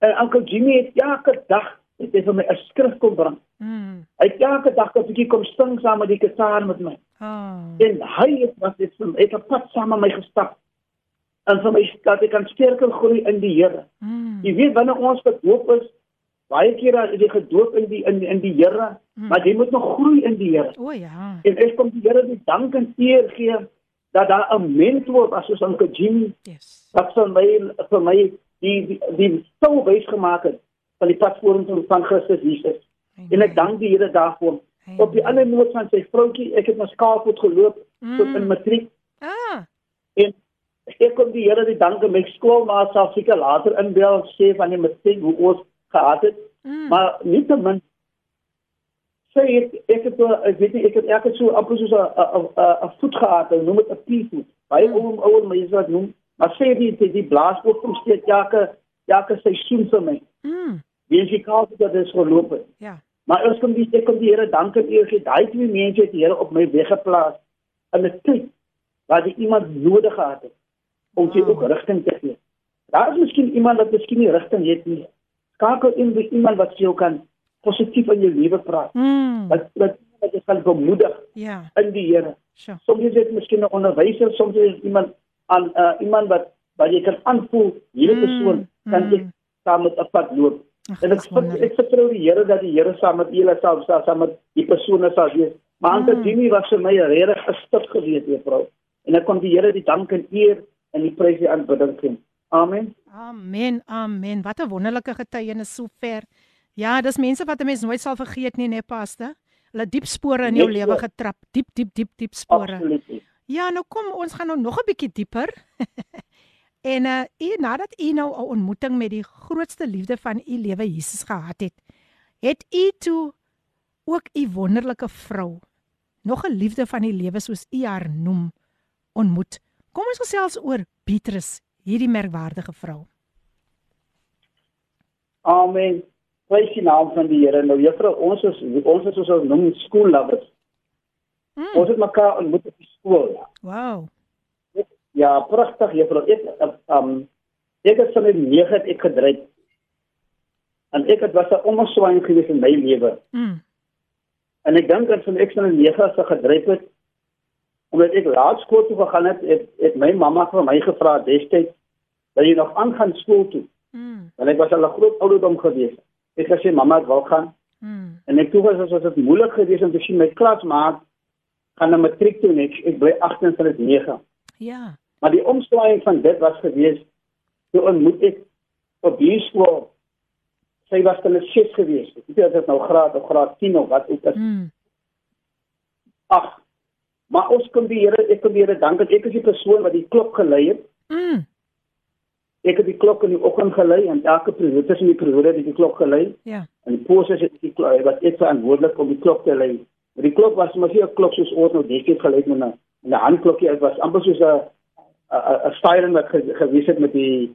en Uncle Jimmy het elke dag het hy vir my 'n skrif kom bring mm. hy het elke dag 'n bietjie kom sing saam met die kitaar met my oh. en hy het was dit vir my het 'n pad saam met my gestap en vir my dat ek kan sterker groei in die Here. Mm. Jy weet wanneer ons gedoop is, baie kere is jy gedoop in die in in die Here, mm. maar jy moet nog groei in die Here. O oh, ja. En ek kom die Here die dank en eer gee dat daar 'n mentor as ons aan Kajim. Yes. Wat vir my vir my die die, die so wys gemaak het van die pad vorentoe van Christus Jesus. Amen. En ek dank die Here daarvoor. Amen. Op die ander noot van sy vroutjie, ek het na skaalvoet geloop mm. tot in matriek. Ah. En ek kom die Here die dank en my skool maar self seker later inbel sê van die mistake hoe ons gehad het mm. maar nie te min sê ek ek het ek weet nie ek het ek het so amper so 'n 'n voet gehad en noem dit 'n pie baie mm. ou ou mense wat noem maar sê die die, die blaas ook kom steeds elke elke seisoen vir my mm. wie jy kaal dat dit geloop het ja maar ons kom die ek kom die Here dank en eer gee daai twee mense het die Here op my weg geplaas in 'n tyd waar jy iemand nodig gehad het om jy ook rigting te gee. Daar is miskien iemand wat miskien nie rigting het nie. Skakel in by iemand wat jou kan positief in jou lewe praat. Mm. Wat wat wat jy kan bemoedig. Ja. In die Here. Sure. Soms is dit miskien 'n onderwyser, soms is iemand aan uh, iemand wat wat jy kan aanvoel hierdie mm. persoon kan jy mm. saam met 'n pad loop. Ach, en ek ek vertrou die Here dat die Here saam met julle sal saam met die persone sal wees. Maar mm. Jimmy was vir my regtig 'n stuk gewees, juffrou. En ek kon die Here die dank en eer en die prys die aanbidding gee. Amen. Amen. Amen. Wat 'n wonderlike getuienis sover. Ja, dis mense wat 'n mens nooit sal vergeet nie, nee, paste. Hulle diep spore in jou nee, lewe getrap. Diep, diep, diep, diep spore. Absoluut. Ja, nou kom ons gaan nou nog 'n bietjie dieper. en uh u nadat u nou 'n ontmoeting met die grootste liefde van u lewe Jesus gehad het, het u toe ook u wonderlike vrou, nog 'n liefde van u lewe soos u haar noem, ontmoet. Kom ons gesels oor Petrus, hierdie merkwaardige vrou. Amen. Prys die naam van die Here. Nou juffrou, ons is ons is so noem school lovers. Mm. Ons het mekaar ontmoet op die skool. Wow. Ja, pragtig juffrou. Ek um ek het sommer nie het ek gedryf. En ek het was 'n omswaaiing gewees in my lewe. Mm. En ek dink dat van ek son 'n 9 se gedryf het omdat ek laat skool toe gegaan het, het, het my mamma vir my gevra destyds dat jy nog aangaan skool toe. Mm. Want ek was al 'n groot ouderdom gewees. Ek gesê mamma ek wil gaan. Mm. En ek toe was as dit moeilik geweest om te sien my klasmaat gaan na matriek toe net ek bly 8.9. Ja. Maar die omswaaiing van dit was geweest toe ontmoet ek op die skool sy was dan 'n ses geweest. Ek weet dit nou graad of graad 10 of wat ook al. Mm. Ag, Maar ons kom die Here, ek kom die Here dank dat ek is die persoon wat die klok gelei het. Mm. Ek het die klok in die oggend gelei en elke periode tussen die periode het ek die klok gelei. Ja. En die pose het die klok wat ek verantwoordelik om die klok te lei. Maar die klok was mos nie 'n klok soos ons nou het gelei met 'n 'n handklokkie, dit was amper soos 'n 'n styling wat gewys het met die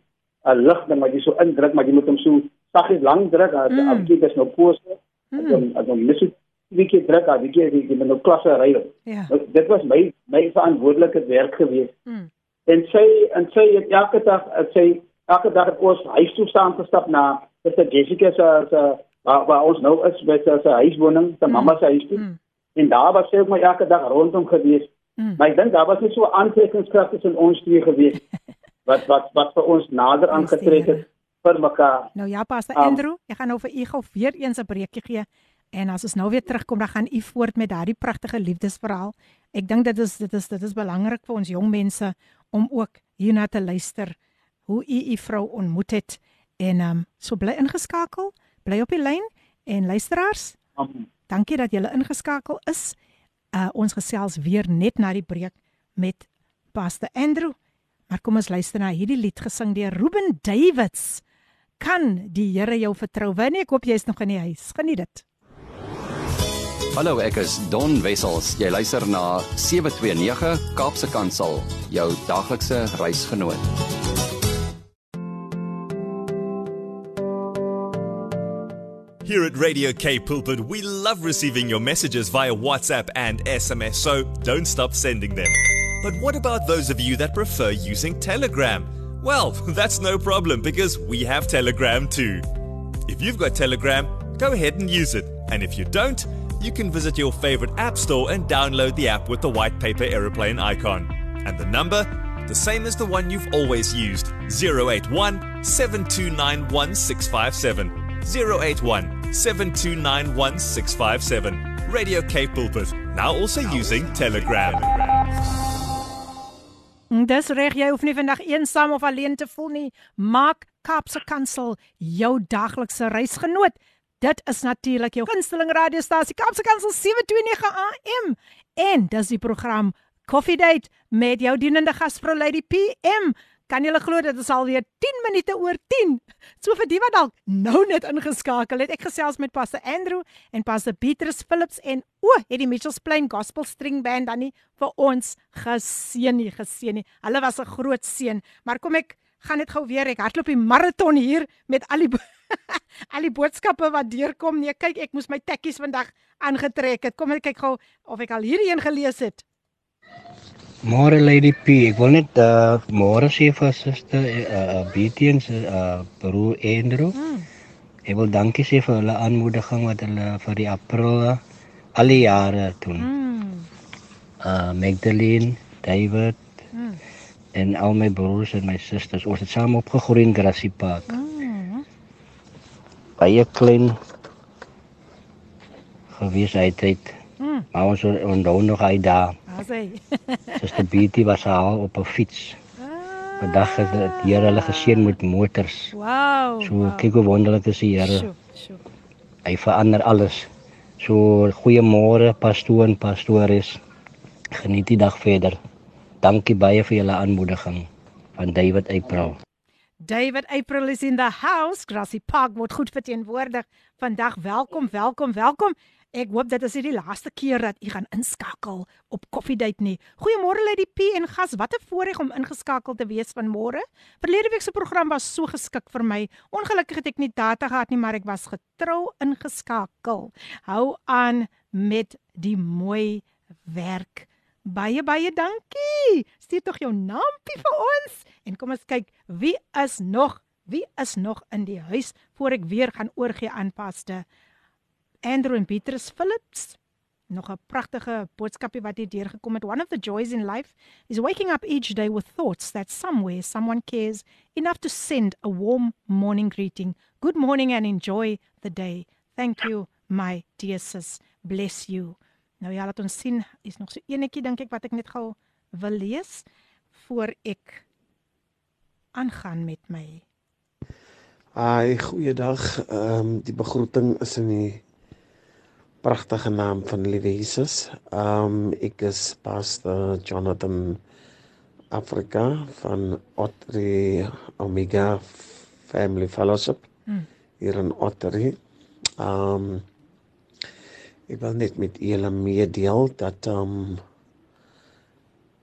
'n lig ding wat jy so indruk, maar jy moet hom so saggies lank druk, as mm. afkyk is nou pose. Mm. Dan dan mis dit wie kyk druk wie kyk die met nou klasse ry. Ja. Nou, dit was my my verantwoordelike werk geweest. Hmm. En sy en sy het elke dag sy elke dag het ons huis toe staan gestap na vir Jessica se se waar, waar ons nou is by sy, sy huiswoning, sy hmm. mamma se huis toe. Hmm. En daar was sy ook my elke dag rondom gewees Mm. Maar ek dink daar was net so aantrekkingskrag tussen ons twee gewees wat wat wat vir ons nader aangetrek het vir mekaar. Nou ja, Pastor um, Andrew, ek gaan nou vir u gou weer eens 'n breekie gee en as ons nou weer terugkom dan gaan u voort met daardie pragtige liefdesverhaal. Ek dink dit is dit is dit is belangrik vir ons jong mense om ook hierna te luister hoe u u vrou ontmoet het en um so bly ingeskakel, bly op die lyn en luisteraars. Um, dankie dat julle ingeskakel is. Uh ons gesels weer net na die breek met Pastor Andrew. Maar kom ons luister na hierdie lied gesing deur Ruben Davids. Kan die Here jou vertrou? Wanneer ek hoop jy is nog in die huis. Geniet dit. Hallo, ek is Don Wessels. Jy luister na 729 Kaapse Kansel, jou reisgenoot. Here at Radio K Pulpit, we love receiving your messages via WhatsApp and SMS, so don't stop sending them. But what about those of you that prefer using Telegram? Well, that's no problem because we have Telegram too. If you've got Telegram, go ahead and use it. And if you don't, you can visit your favorite app store and download the app with the white paper aeroplane icon. And the number? The same as the one you've always used 081 7291 657. 081 7291 657. Radio K Pulpit, now also using Telegram. Dis reg, jy hoef nie vandag eensaam of alleen te voel nie. Maak Kaapse Kansel jou daglikse reisgenoot. Dit is natuurlik jou gunsteling radiostasie Kaapse Kansel 729 AM en dis die program Coffee Date met jou dienende gasvrou Lady PM. Kan jy glo dit is alweer 10 minute oor 10. So vir die wat dalk nou net ingeskakel het, ek gesels met Pastor Andrew en Pastor Petrus Phillips en o, het die Mitchells Plain Gospel String Band dan nie vir ons geseën nie, geseën nie. Hulle was 'n groot seën, maar kom ek gaan net gou weer ek hardloop die maraton hier met al die al die boodskappe wat deurkom. Nee, kyk, ek moes my tekkies vandag aangetrek het. Kom ek kyk gou of ek al hierdie een gelees het. Môre Lady P, ek wil net uh môre sê vir suster uh Betiens uh broer Andrew. Hmm. Ek wil dankie sê vir hulle aanmoediging wat hulle vir die April al die jare doen. Hmm. Uh Magdalene, David hmm. en al my broers en my susters, ons het saam opgegroei in Grassy Park. Hmm baie klein gewees uit het. Mm. Maar ons onthou nog hy daar. Asai. Dis die beauty was al op 'n fiets. Ah. Vandag het die Here hulle geseën met motors. Wow. So wow. kyk hoe wonderlik is die Here. Hy verander alles. So goeiemôre pastoor en pastores. Geniet die dag verder. Dankie baie vir julle aanmoediging van David April. David April is in the house. Grassy Park word goed verteenwoordig. Vandag welkom, welkom, welkom. Ek hoop dit is nie die laaste keer dat u gaan inskakel op Coffee Date nie. Goeiemôre Lady P en gas. Wat 'n voorreg om ingeskakel te wees vanmôre. Verlede week se program was so geskik vir my. Ongelukkig het ek nie data gehad nie, maar ek was getrou ingeskakel. Hou aan met die mooi werk. Baie baie dankie. Stuur tog jou naampie vir ons en kom ons kyk wie is nog, wie is nog in die huis voor ek weer gaan oorgie aan paste. Andrew en Petrus Phillips. Nog 'n pragtige boodskapie wat hier deurgekom het. One of the joys in life is waking up each day with thoughts that somewhere someone cares enough to send a warm morning greeting. Good morning and enjoy the day. Thank you, my dear sis. Bless you. Nou ja, laat ons sien, is nog so enetjie dink ek wat ek net gou wil lees voor ek aangaan met my. Ai, goeiedag. Ehm um, die begroeting is in die pragtige naam van Liewe Jesus. Ehm um, ek is Pastor Jonathan Afrika van Ottery Omega Family Fellowship hmm. hier in Ottery. Ehm um, Ek wil net met julle meedeel dat um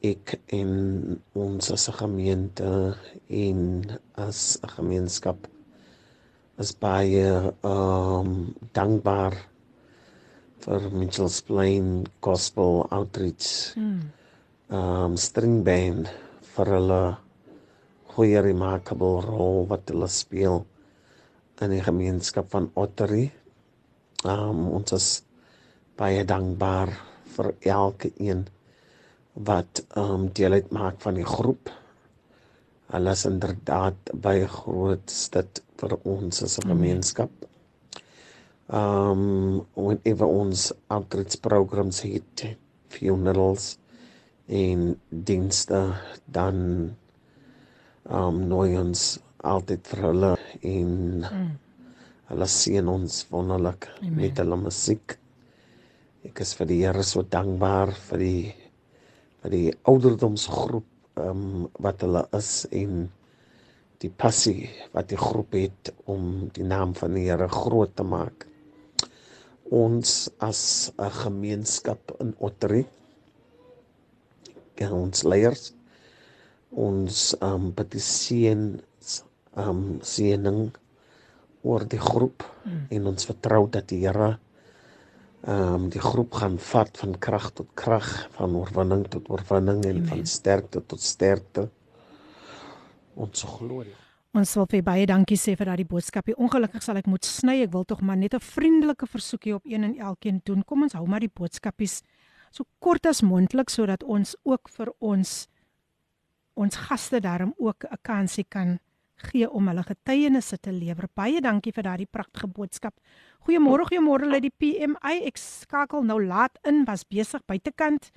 ek in ons as 'n gemeente en as 'n gemeenskap is baie um dankbaar vir Mitchells Plain Gospel Outreach. Mm. Um string band vir hulle goeie remarkable rol wat hulle speel in die gemeenskap van Ottery. Um ons is baie dankbaar vir elke een wat ehm um, deel uitmaak van die groep. Hulle is inderdaad baie groot dit vir ons as 'n gemeenskap. Ehm um, wanneer ons outreach programs het, funerals en dienste dan ehm um, nooi ons altyd vir hulle en mm. hulle seën ons wonderlik met hulle musiek. Ek is vir die Here so dankbaar vir die die ouderdomsgroep ehm um, wat hulle is en die passie wat die groep het om die naam van die Here groot te maak. Ons as 'n gemeenskap in Ottery gaan ons leiers ons ehm um, petiseën ehm um, seëning oor die groep mm. en ons vertrou dat die Here ehm um, die groep gaan vat van krag tot krag, van oorwinning tot oorwinning en Amen. van sterkte tot sterkte. Ons glorie. Ons wil vir baie dankie sê vir daardie boodskap. Ongelukkig sal ek moet sny. Ek wil tog maar net 'n vriendelike versoekie op een en elkeen doen. Kom ons hou maar die boodskapies so kort as moontlik sodat ons ook vir ons ons gaste daarom ook 'n kansie kan gee om hulle getuienisse te lewer. Baie dankie vir daardie pragtige boodskap. Goeiemôre, goeiemôre lê die PMI. Ek skakel nou laat in, was besig buitekant.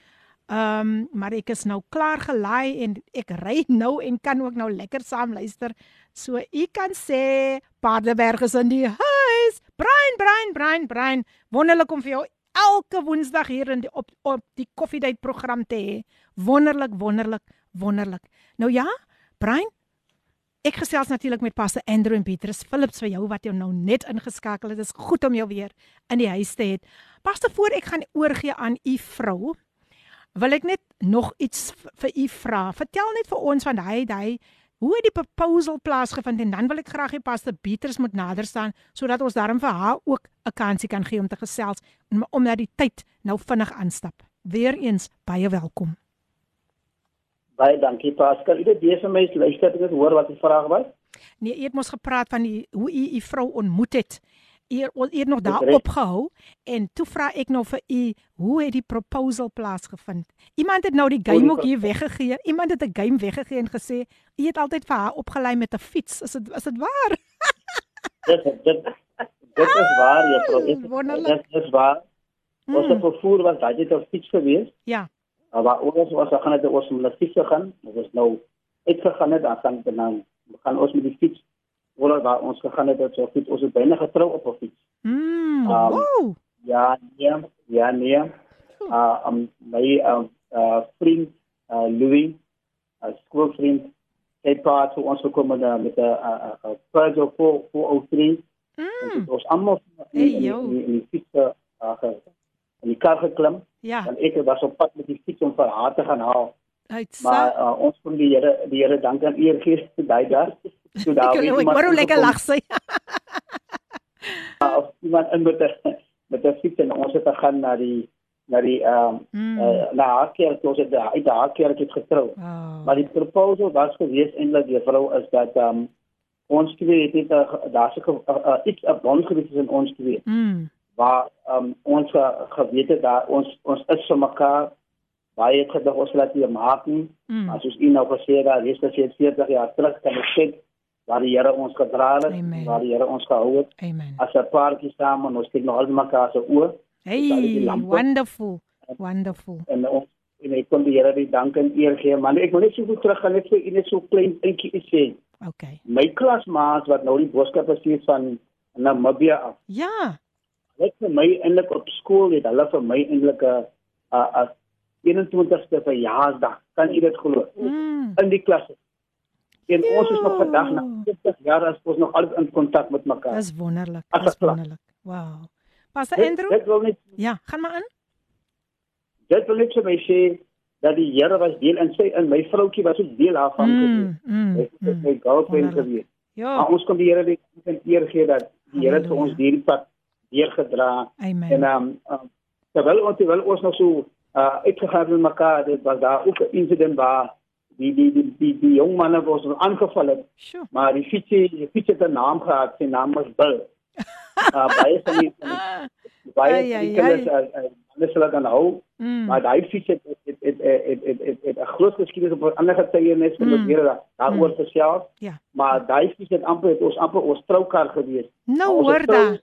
Ehm, um, maar ek is nou klaar gelaai en ek ry nou en kan ook nou lekker saam luister. So u kan sê Paardeberg is in die huis. Brian, Brian, Brian, Brian. Wonderlik om vir jou elke woensdag hier in die op op die koffiedייט program te hê. Wonderlik, wonderlik, wonderlik. Nou ja, Brian, Ek gesels natuurlik met Pastor Andrew en Petrus Philips vir jou wat jou nou net ingeskakel het. Dit is goed om jou weer in die huis te hê. Pastor, voor ek gaan oorgie aan u vrou, wil ek net nog iets vir u vra. Vertel net vir ons van hy hy hoe het die proposal plaasgevind en dan wil ek graag hê Pastor Petrus moet nader staan sodat ons daarom vir haar ook 'n kansie kan gee om te gesels omdat die tyd nou vinnig aanstap. Weereens baie welkom. Baie dankie Pascal. Dit is vir my luister ek hoor wat die vraag was. Nee, jy het mos gepraat van die hoe u u vrou ontmoet het. Eer eer nog daar opgehou en toe vra ek nou vir u hoe het die proposal plaasgevind? Iemand het nou die game ook hier weggegee. Iemand het 'n game weggegee en gesê u het altyd vir haar opgelei met 'n fiets. Is dit is dit waar? dit dit dit is waar, juffrou. Dit is waar. Ons hmm. het vervoer was daai het 'n fiets gewees. Ja. Maar waar ons was gaan het ons met die fiets gegaan. Ons is nou uitgegaan het dan gaan dan gaan ons met die fiets oor waar ons gegaan het so fiets ons het byna getrou op 'n fiets. Mm. Um, wow. Ja, nee, ja, nee. Uh um my um uh vriend uh Louis, 'n skoolvriend, het paar toe ons gekom met 'n met 'n Peugeot 403. Mm. Ons almal in die fiets uh in die kar geklim. Ja. En ek was op pad met die fiets om vir haar te gaan haal. Uit maar uh, ons kon die Here die Here dank aan eer gee vir daai dag. So daar was ek wou lekker lag sê. Of iemand in met 'n met 'n fiets en ons het gegaan na die na die ehm um, mm. uh, na haar kerk ons het daar uit haar kerk het getrou. Oh. Maar die proposal was gewees eintlik die vrou is dat ehm um, ons twee het net daar's 'n iets 'n bond gewees tussen ons twee. Mm waar um, ons geweet het dat ons ons is vir mekaar baie gedig ons laat hier maak nie. Mm. As ons u nou gesê dat dis dat jy 40 jaar terug kan sê waar die Here ons gedra het, Amen. waar die Here ons gehou het. Amen. As 'n paartjie saam en ons kyk nou al mekaar se oë. Hey, wonderful. Wonderful. En ons en ek kon die Here die dank en eer gee, maar ek wil net so goed terug gaan net vir u net so klein dingetjie sê. Okay. My klasmaat wat nou die boodskap gestuur van Namibia af. Ja net vir my eintlik op skool het hulle vir my eintlik 'n as 21ste verjaarsdag. Kan jy dit glo? Mm. in die klas en ja. ons is nog vandag na 50 jaar as ons nog altyd in kontak met mekaar. Dis wonderlik dis wonderlik. Wow pas Andrew? dit, dit niet, ja gaan maar in dit wil net vir my sê dat die Here was deel in sy in my vroutjie was ook deel daarvan mm, gewees mm, hy het my girlfriend gewees ja. Maar ons kon die Here die eer gee dat die Here vir ons hierdie pad deurgedra Amen. en ehm um, terwyl ons terwyl ons nog so uh uitgegaan met mekaar dit was daar ook 'n incident waar die die die die, die jong man was aangeval het sure. maar die fiets die fiets het 'n naam gehad sy naam was Bill uh, baie van die baie die kinders hulle sal dan hou. Mm. Maar daai fiets het het het het het het het 'n groot geskiedenis op ander getuienis van die Here daaroor gesels. Ja. Maar daai fiets het amper het ons amper ons troukar gewees. Nou hoor da.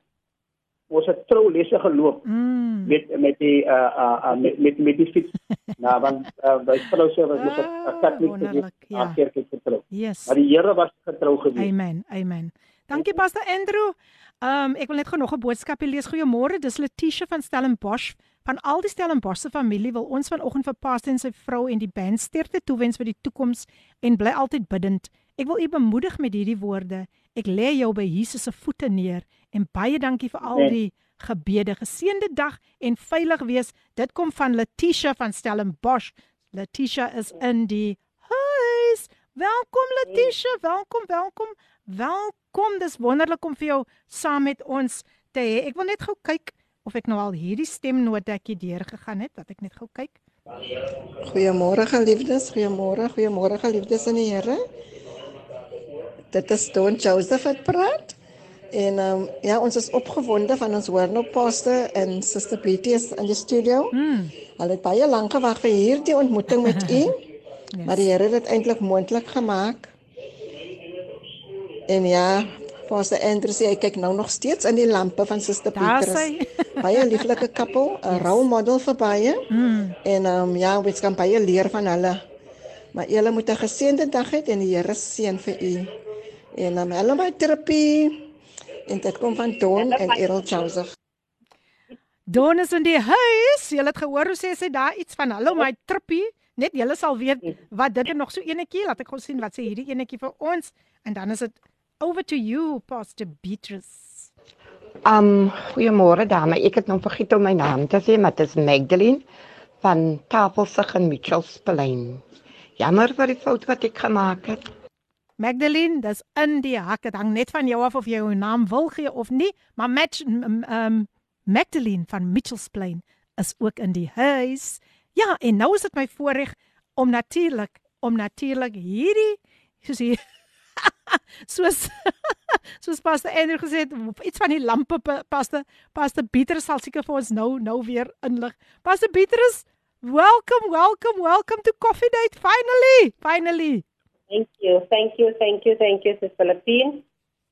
Ons het troulesse geloop mm. met met die uh uh met met, met die fiets. nou want uh, by vrou se was ons 'n katoliek gewees. Ja. Kerk het getrou. Yes. Maar die Here was getrou gewees. Amen. Amen. Dankie Pastor Andrew. Ehm um, ek wil net gou nog 'n boodskapie lees. Goeiemôre. Dis Letitia van Stellenbosch. Van al die Stellenbosch se familie wil ons vanoggend vir Pastor en sy vrou en die band sterkte toewens vir die toekoms en bly altyd bidend. Ek wil u bemoedig met hierdie woorde. Ek lê jou by Jesus se voete neer en baie dankie vir al die gebede. Geseënde dag en veilig wees. Dit kom van Letitia van Stellenbosch. Letitia is in die huis. Welkom Letitia, welkom, welkom. Welkom. Dis wonderlik om vir jou saam met ons te hê. Ek wil net gou kyk of ek nou al hierdie stemnotetjie deurgegaan het, dat ek net gou kyk. Goeiemôre geliefdes, goeiemôre, goeiemôre geliefdes in die Here. Dit is Don Joseph wat praat. En um, ja, ons is opgewonde van ons hoor nou pastor en Sister Betty is in die studio. Hmm. Hulle het baie lank gewag vir hierdie ontmoeting met u. yes. Maar die Here het dit eintlik moontlik gemaak. En ja, Pastor Andrew sê hy kyk nou nog steeds in die lampe van Suster Petrus. baie lieflike koppel, 'n yes. role model vir baie. Mm. En um, ja, ons kan baie leer van hulle. Maar julle moet 'n geseënde dag hê en die Here seën vir u. En um, hulle my terapie en dit kom van Don en Errol Joseph. Don is in die huis. Jy het gehoor hoe sê sy daar iets van hallo my trippie. Net julle sal weet wat dit is nog so enetjie. Laat ek gou sien wat sê hierdie enetjie vir ons en dan is dit over to you Pastor Beatrice. Um goeiemôre dame. Ek het nou vergeet om my naam te sê, maar dit is Magdalene van Tafelsig in Mitchells Plain. Jammer vir die fout wat ek gemaak het. Magdalene, dis in die hak. Dit hang net van jou af of jy jou naam wil gee of nie, maar match um Magdalene van Mitchells Plain is ook in die huis. Ja, en nou is dit my voorreg om natuurlik om natuurlik hierdie soos hier soos soos Pastor Andrew gesê het, iets van die lampe Pastor Pastor Petrus sal seker vir ons nou nou weer inlig. Pastor Petrus, welcome, welcome, welcome to Coffee Date finally. Finally. Thank you. Thank you. Thank you. Thank you, Sister Philippine.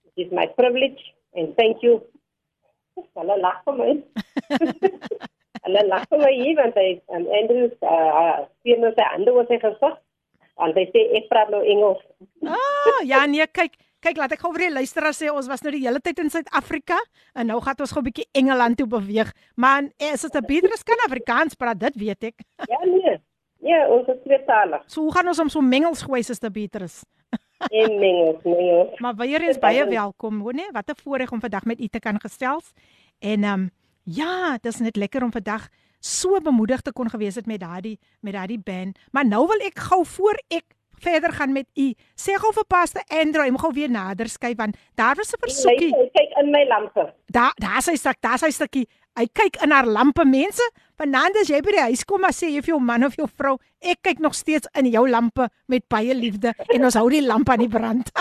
It is my privilege and thank you. Hulle lag vir my. Hulle lag vir my hier want hy um, Andrew uh sien nou sy hande oor sy gesig. Want hy sê ek praat nou Engels. Ah, ja nee, kyk, kyk laat ek gou vir die luisteraars sê ons was nou die hele tyd in Suid-Afrika en nou gaan ons gou 'n bietjie Engeland toe beweeg. Maar is dit 'n Petrus kan Afrikaans praat, dit weet ek. Ja nee. Ja, ons is tweetalig. So hoe gaan ons om so mengels gooi is te Petrus? En mengels, mengels. Maar weer eens baie welkom, hoor nee, wat 'n voorreg om vandag met u te kan gesels. En ehm um, ja, dit is net lekker om vandag so bemoedig te kon gewees het met daardie met daardie band. Maar nou wil ek gou voor ek verder gaan met u. Sê gou vir Pastor Andrew, hy moet gou weer nader skuif want daar was 'n versoekie. Hy kyk in my lampe. Daar daar's hy stuk, daar's hy stukkie. Hy kyk in haar lampe mense. Vanaand as jy by die huis kom, maar sê jy vir jou man of jou vrou, ek kyk nog steeds in jou lampe met baie liefde en ons hou die lamp aan die brand.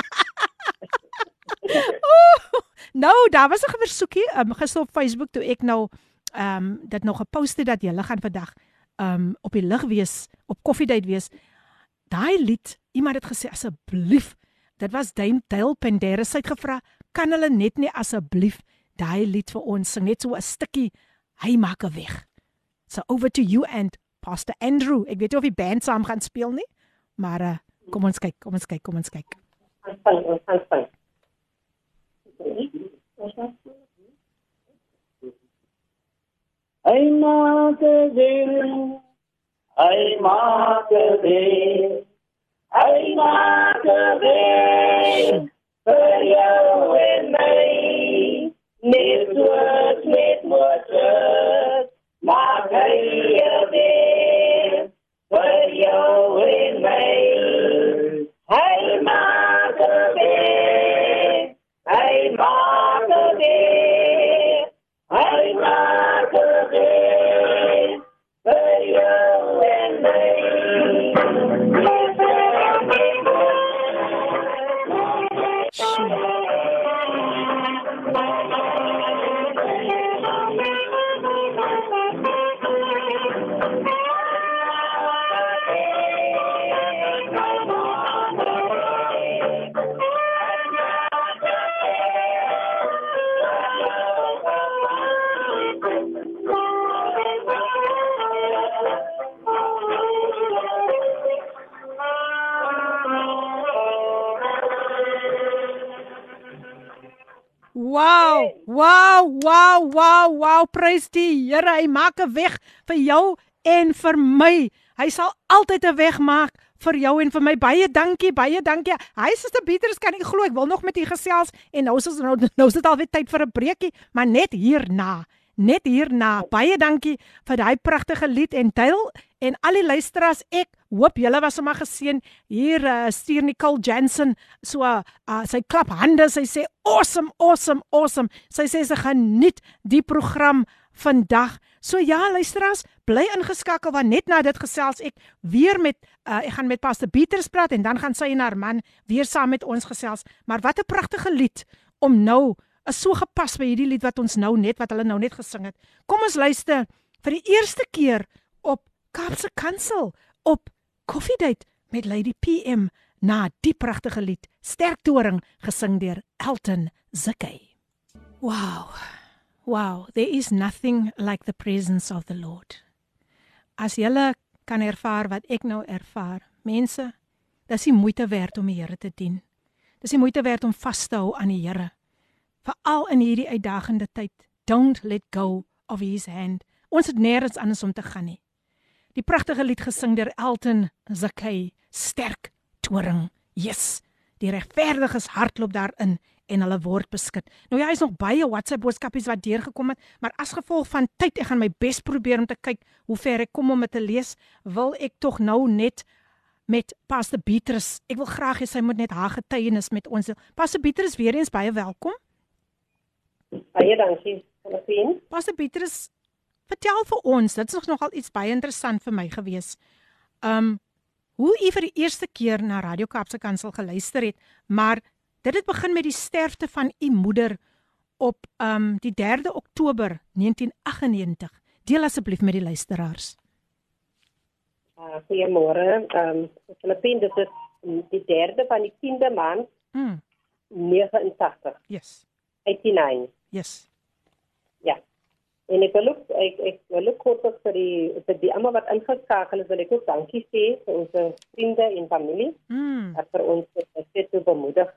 oh, nou, daar was 'n versoekie um, gister op Facebook toe ek nou ehm um, dit nog gepost het dat jy gaan vandag ehm um, op die lig wees, op koffiedייט wees. Daai lied, iemand het gesê asseblief, dit was Dame Dale Pendera sy het gevra, kan hulle net nie asseblief daai lied vir ons sing net so 'n stukkie hy maak 'n weg. So over to you and Pastor Andrew. Ek weet nie of die band saam gaan speel nie, maar uh, kom ons kyk, kom ons kyk, kom ons kyk. Speel, ons speel. Ai maak weer, ai maak weer, ai maak weer, vir jou en my, net soos met Moses, maak hy weer, vir jou en my, Wow! Wow! Wow! Wow! Wow! Prys die Here, hy maak 'n weg vir jou en vir my. Hy sal altyd 'n weg maak vir jou en vir my. Baie dankie, baie dankie. Hy sê te Pieters kan ek glo ek wil nog met u gesels en nou is ons nou nou is dit alweer tyd vir 'n breekie, maar net hierna. Net hierna. Baie dankie vir daai pragtige lied en deel en al die luisteraars. Ek hoop julle was sommer geseën. Hier uh, stuur Nicole Jansen so uh, sy klap hande. Sy sê awesome, awesome, awesome. Sy sê sy geniet die program vandag. So ja, luisteraars, bly ingeskakel want net na dit gesels ek weer met uh, ek gaan met Pastor Pieters praat en dan gaan sy en haar man weer saam met ons gesels. Maar wat 'n pragtige lied om nou is so gepas by hierdie lied wat ons nou net wat hulle nou net gesing het. Kom ons luister vir die eerste keer op Kaapse Kansel op Coffee Date met Lady PM na die pragtige lied Sterk Toring gesing deur Elton Zakay. Wow. Wow, there is nothing like the presence of the Lord. As jy kan ervaar wat ek nou ervaar, mense, dis die moeite werd om die Here te dien. Dis die moeite werd om vas te hou aan die Here. Veral in hierdie uitdagende tyd. Don't let go of his hand. Ons het nêrens anders om te gaan nie. Die pragtige lied gesing deur Elton Zakay, sterk toring. Yes, die regverdiges hardloop daarin en hulle word beskik. Nou ja, is nog baie WhatsApp boodskapies wat deurgekom het, maar as gevolg van tyd, ek gaan my bes probeer om te kyk hoe ver ek kom om dit te lees, wil ek tog nou net met Pastor Beatrice. Ek wil graag hê sy moet net haar getuienis met ons deel. Pastor Beatrice, weer eens baie welkom. Baie dankie. Pastor Beatrice, vertel vir ons, dit is nogal iets baie interessant vir my gewees. Um hoe u vir die eerste keer na Radio Kaapse Kansel geluister het, maar Dit het begin met die sterfte van u moeder op um die 3de Oktober 1998. Deel asseblief met die luisteraars. Uh, goeiemôre. Ehm um, Filippine dit is die 3de van die 10de maand. Mm. 89. Yes. 89. Yes. Ja. En ek wil ook ek ek wil ook kort vir die vir die almal wat ingeskakel is, wil ek ook dankie sê vir ons vriende en familie. Mm. Dat vir ons dit te bemoedig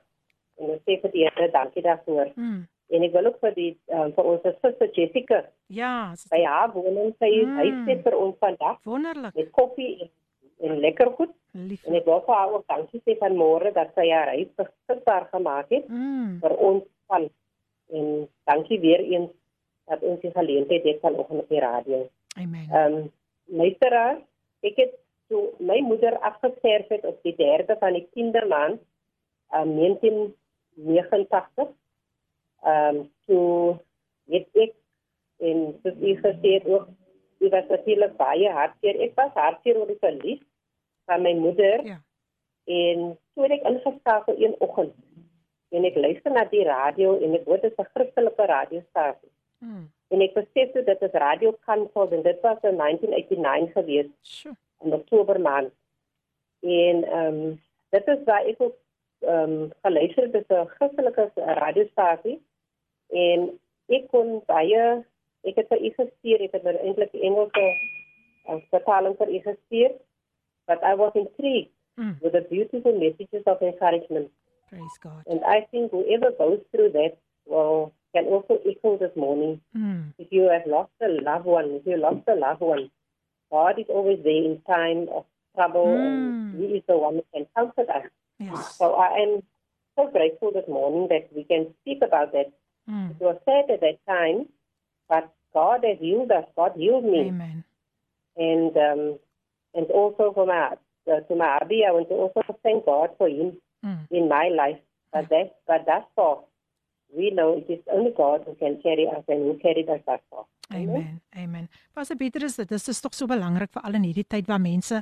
en ons sê vir die Here dankie daarvoor. Mm. En ek wil ook vir die um, vir ons suster Jessica. Ja, sy haar woning sy mm. hy sê vir ons vandag. Wonderlik. Met koffie en, en lekker goed. Lief. En ek wil vir haar ook dankie sê van môre dat sy haar reis beskikbaar gemaak het mm. vir ons van en dankie weer eens dat ons die geleentheid het vanoggend op die radio. Amen. Ehm um, luisteraar, ek het so my moeder afgesterf het op die 3de van die 10de maand um, 19 89 ehm um, toe het ek en dit is gesê ook dit was natuurlik baie hartseer. Ek was hartseer oor die verlies van my moeder. Ja. En toe ek ingeskakel een oggend en ek luister na die radio en ek hoor dit 'n Christelike radiostasie hmm. en ek besef toe dit is Radio Kansel en dit was in 1989 gewees sure. in Oktober maand en ehm um, dit is waar ek ook ehm um, geluister dit 'n Christelike radiostasie en ek kon baie ek het vir u gestuur ek het nou eintlik Engelse uh, vertaling vir u gestuur but I was intrigued mm. with the beautiful messages of encouragement praise God and I think whoever goes through that well can also echo this morning mm. if you have lost a loved one if you lost a loved one God is always there in time of trouble mm. and he is the one who can comfort us Yes. So I am so grateful this morning that we can speak about that. Mm. It was sad at that time, but God has healed us. God healed me. Amen. And um, and also for my uh, to my Abby, I want to also thank God for him mm. in my life. But that but that's far, we know it is only God who can carry us and who carried us that far. Amen. Amen. Was dit beter is dit is, is tog so belangrik vir al in hierdie tyd waar mense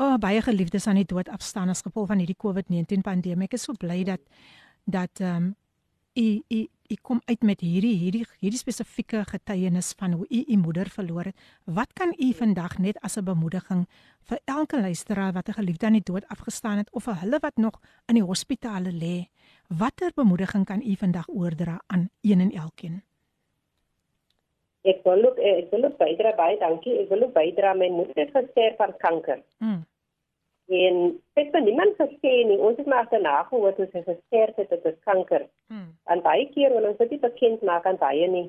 oh, baie geliefdes aan die dood afstaan as gevolg van hierdie COVID-19 pandemie. Ek is so bly dat dat ehm um, u u u kom uit met hierdie hierdie hierdie spesifieke getuienis van hoe u u moeder verloor het. Wat kan u vandag net as 'n bemoediging vir elke luisteraar wat 'n geliefde aan die dood afgestaan het of vir hulle wat nog in die hospitale lê? Watter bemoediging kan u vandag oordra aan een en elkeen? Ek wil ook ek wil ook bydra baie dankie. Ek wil ook bydra my moeder het gesterf van kanker. Mm. En dit het niemand gesê nie. Ons het maar daarna gehoor hoe sy gesterf het is kanker. Hmm. En baie keer wil ons dit nie bekend maak aan baie nie.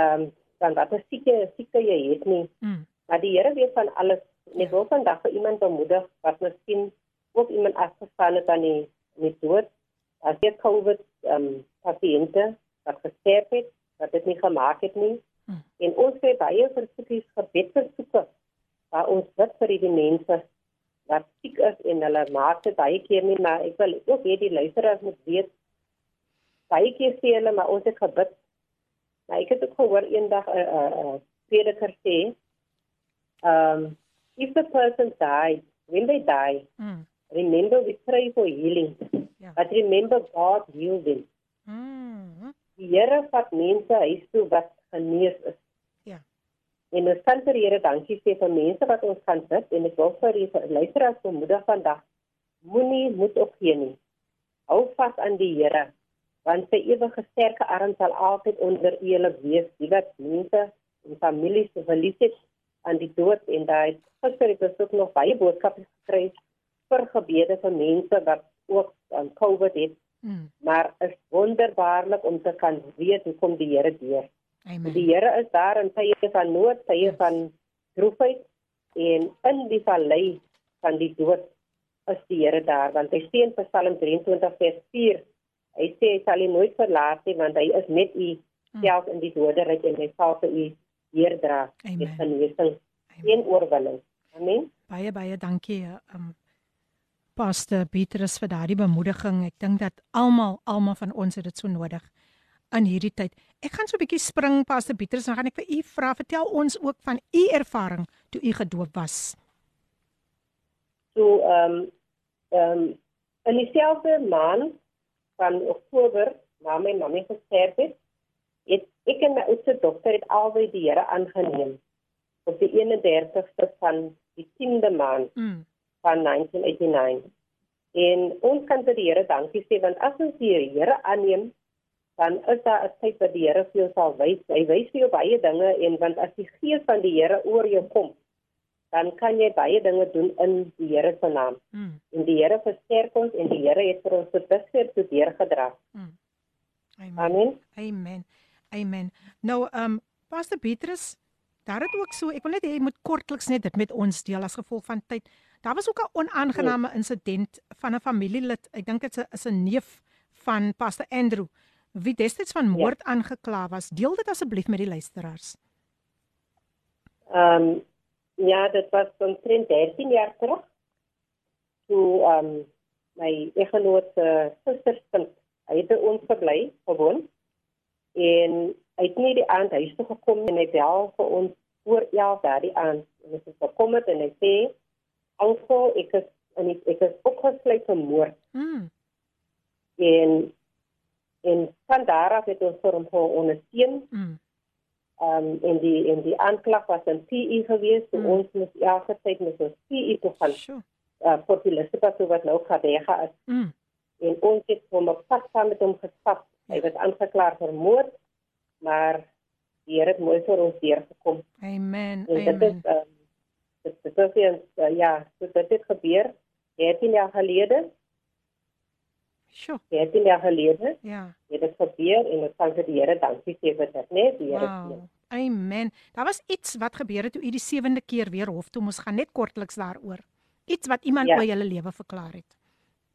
Ehm um, dan wat 'n sieke sieke jy het nie. Hmm. Maar die Here weet van alles. En ek wil vandag vir iemand bemoedig wat miskien ook iemand afgestaan het aan die nie dood. As jy COVID ehm um, pasiënte wat gesterf het, wat dit nie gemaak het nie. Hmm. En ons het baie versoekies gebed versoeke waar ons bid vir die mense wat siek is en hulle maak dit baie keer nie maar ek wil ook hê die luisteraars moet weet baie keer sê hulle maar ons het gebid maar ek het ook gehoor eendag 'n uh, 'n uh, prediker sê um if the person died when they die mm. remember we pray for healing yeah. but remember God healed them mm. die Here vat mense huis toe wat genees is En ons kan vir Here dankie sê vir mense wat ons kan bid en ek wil vir die luisteraars bemoedig vandag. Moenie moet opgee nie. Hou vas aan die Here want sy ewige sterke arm sal altyd onder julle wees. Die wat mense en families verlies het aan die dood en daai gister het ons ook nog baie boodskappe gekry vir gebede vir mense wat ook aan COVID het. Mm. Maar is wonderbaarlik om te kan weet hoe kom die Here deur. Amen. Die Here is daar in tye van nood, tye van droefheid en in die vallei van die dood is die Here daar want hy sê in Psalm 23 vers 4 hy sê hy sal u nooit verlaat nie want hy is met u self in die doderyk en hy sal vir u deurdra met genesing en oorwinning. Amen. Baie baie dankie um Pastor Petrus vir daardie bemoediging. Ek dink dat almal almal van ons het dit so nodig in hierdie tyd. Ek gaan so 'n bietjie spring Pastor Pieter, dan gaan ek vir u vra, vertel ons ook van u ervaring toe u gedoop was. So ehm um, ehm um, in dieselfde maand van Oktober, na my mamma gesterf het, het ek en my oudste dogter het albei die Here aangeneem op die 31ste van die 10de maand mm. van 1989. En ons kan vir die Here dankie sê want as ons die Here aanneem dan is daar 'n tyd wat die Here vir jou sal wys. Hy wys vir jou baie dinge en want as die gees van die Here oor jou kom, dan kan jy baie dinge doen in die Here se naam. Mm. En die Here versterk ons en die Here het vir ons tot dusver toe deurgedra. Mm. Amen. Amen. Amen. Amen. Nou, ehm um, Pastor Petrus, daar het ook so, ek wil net hê jy moet kortliks net dit met ons deel as gevolg van tyd. Daar was ook 'n onaangename insident van 'n familielid. Ek dink dit is 'n neef van Pastor Andrew wie destyds van moord ja. aangekla was. Deel dit asseblief met die luisteraars. Ehm um, ja, dit was omtrent 13 jaar terug. Toe ehm um, my eggenoot se uh, suster stink. Hy het ons verbly gewoon. En hy het nie die aand huis toe gekom en hy bel vir ons voor 11 daardie aand. En ons het gekom het en hy sê: "Oom, ek is en ek, ek is opgesluit vir moord." Mm. En en van daar af het ons vir hom ondersteun. Mm. Ehm um, en die en die aanklag was in PE gewees, so mm. ons moes elke tyd met ons PE toe gaan. Sure. Uh populasie wat wat nou Kadega is. Mm. En ons het hom op pad saam met hom gestap. Ja. Hy was aangeklaar vir moord, maar die Here het mooi vir ons deurgekom. Amen. En Amen. dit is ehm um, dit dit is eens, uh, ja, so dit het gebeur 13 jaar gelede. Sjoe. 13 jaar gelede. Ja. Het dit gebeur en ons kan vir die Here dankie sê vir dit, né? Die Here. Wow. Amen. Daar was iets wat gebeur het toe u die sewende keer weer hof toe moes gaan net kortliks daaroor. Iets wat iemand ja. oor julle lewe verklaar het.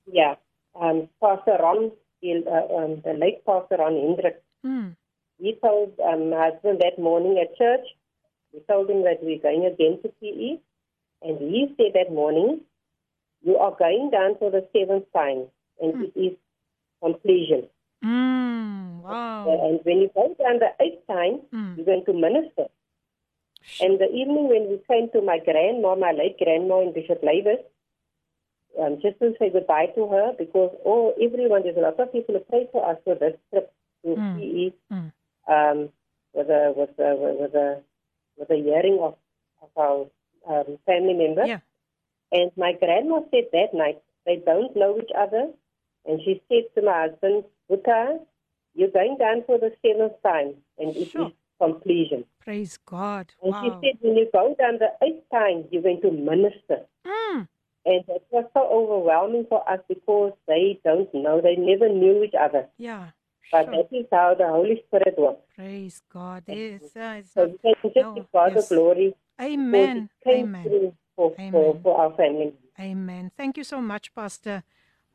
Ja. Um Pastor Ron, die uh, um the late Pastor Ron Hendrik. Mm. He told um husband that morning at church, we told him that we're going again to PE and he said that morning you are going down for the seventh time and mm. it is completion. Mm, wow. And when you go down the eighth time, mm. you're going to minister. And the evening when we came to my grandma, my late grandma in Bishop Lavis, um, just to say goodbye to her because oh, everyone, there's a lot of people who pray for us for this trip to mm. PE mm. um, with a with a with a with a hearing of, of our um, family member. Yeah. And my grandma said that night they don't know each other, and she said to my husband, Buta, you're going down for the seventh time, and it Sure. is completion. Praise God. And Wow. she said, when you go down the eighth time, you're going to minister. Mm. And it was so overwhelming for us because they don't know, they never knew each other. Yeah. But sure. that is how the Holy Spirit works. Praise God. Yes, uh, so we can just no, give God yes. the glory. Amen. Amen. For, Amen. For, for our family. Amen. Thank you so much, Pastor.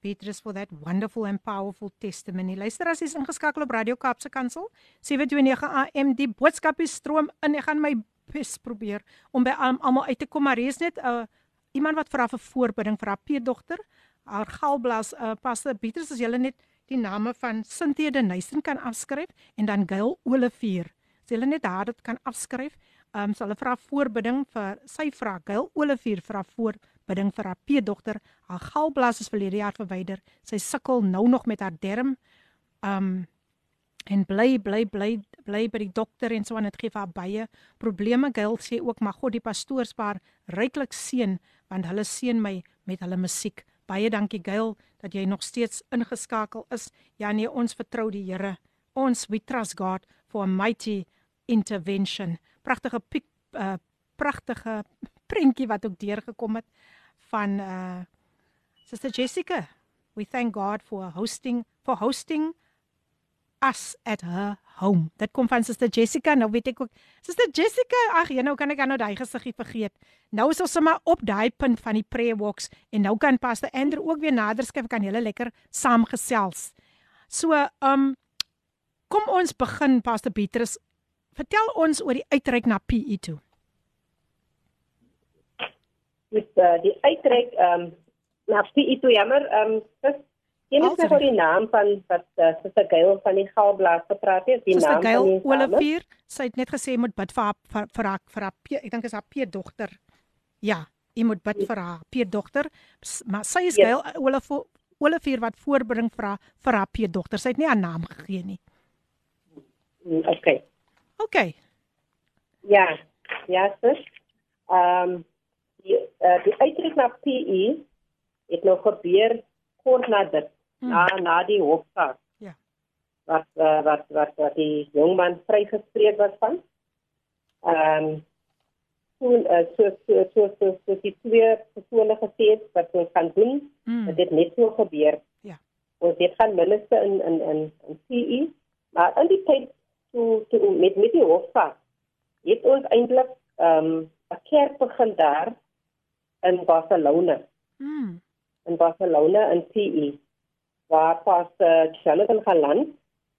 Petrus for that wonderful and powerful testimony. Luister as jy's ingeskakel op Radio Kaapse Kansel 729 AM die boodskap is stroom in. Ek gaan my bes probeer om by almal uit te kom, maar hier is net 'n uh, iemand wat vir voorbidding vir haar peerdogter. Haar galblaas uh, Pastor Petrus as jy net die name van Cynthia de Nyssen kan afskryf en dan Gail Olivier. As jy net daar dit kan afskryf, ehm um, sal hulle vra voorbidding vir sy vra Gail Olivier vra voor bidding vir haar peedogter. Haar galblaas is verlede jaar verwyder. Sy sukkel nou nog met haar darm. Um en bly bly bly bly by die dokter en so aan dit gee vir haar baie probleme. Gail sê ook mag God die pastoorspaar ryklik seën want hulle seën my met hulle musiek. Baie dankie Gail dat jy nog steeds ingeskakel is. Ja nee, ons vertrou die Here. Ons we trust God for a mighty intervention. Pragtige uh, pragtige prentjie wat ook deurgekom het van uh Sister Jessica. We thank God for hosting for hosting us at her home. Dit kom van Sister Jessica. Nou weet ek ook Sister Jessica, ag jy nou kan ek nou daai gesiggie vergeet. Nou is ons sommer op daai punt van die prayer walks en nou kan Pastor Andrew ook weer nader skryf kan julle lekker saamgesels. So, um kom ons begin Pastor Petrus. Vertel ons oor die uitreik na PE toe met uh, die uitreik ehm um, na PE2 jammer ehm um, Jy moet vir die naam van wat uh, Sister Gail van die Gaalblaas gepraat het, die Sister naam Gail van die Olivier, sy het net gesê moet bid vir haar vir vir haar vir haar ek dink is haar peerdogter. Ja, jy moet bid vir haar peerdogter, maar sy is yes. Gail Olivier Olivier wat voorbring vir haar vir haar peerdogter. Sy het nie haar naam gegee nie. Mm, okay. Okay. Ja, ja, sis. Ehm um, die uh, die uitreik na PE het nog gebeur kort na dit hmm. na na die hofsaak. Ja. Wat uh, wat wat wat die jong man vrygespreek was van. Ehm um, toen uh, so so so so so die twee persone gesê het wat ons kan doen, hmm. dat dit net so gebeur. Ja. Ons het gaan minister in in in in PE, maar in die tyd toe toe met met die hofsaak het ons eintlik ehm um, 'n kerk begin daar in Barcelona. Mm. In Barcelona in PE waar pastor Jonathan Galant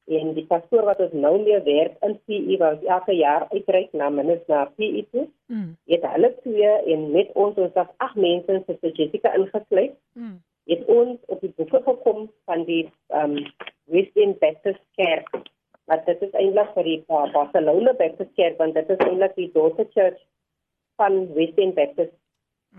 en die pastoor wat ons nou mee werk in PE wat elke jaar uitreik na minus na PE toe. Mm. Het hulle twee en met ons ons as ag mense in Sister Jessica ingesluit. Mm. Het ons op die boeke gekom van die um Western Baptist Kerk. Maar dit is eintlik vir die Barcelona Baptist Kerk want dit is eintlik die Daughter Church van Western Baptist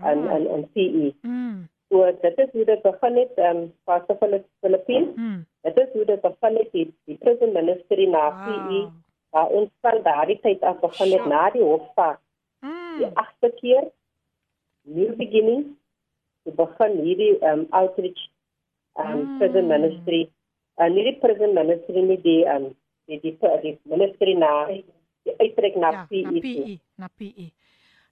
en Ah. en en PE. Mm. So dit is hoe dit begin het um, Pastor van die Filippine. Mm. Dit is hoe dit begin het die, die prison ministry na Wow. PE. Waar ons van daardie tyd af begin het na die hofsaak. Mm. Die agste keer new beginning te begin hierdie um, outreach um, prison ministry. En nie die prison ministry nie die ehm um, die, die die ministry na die uittrek na Ja, PE. na. PE, na PE.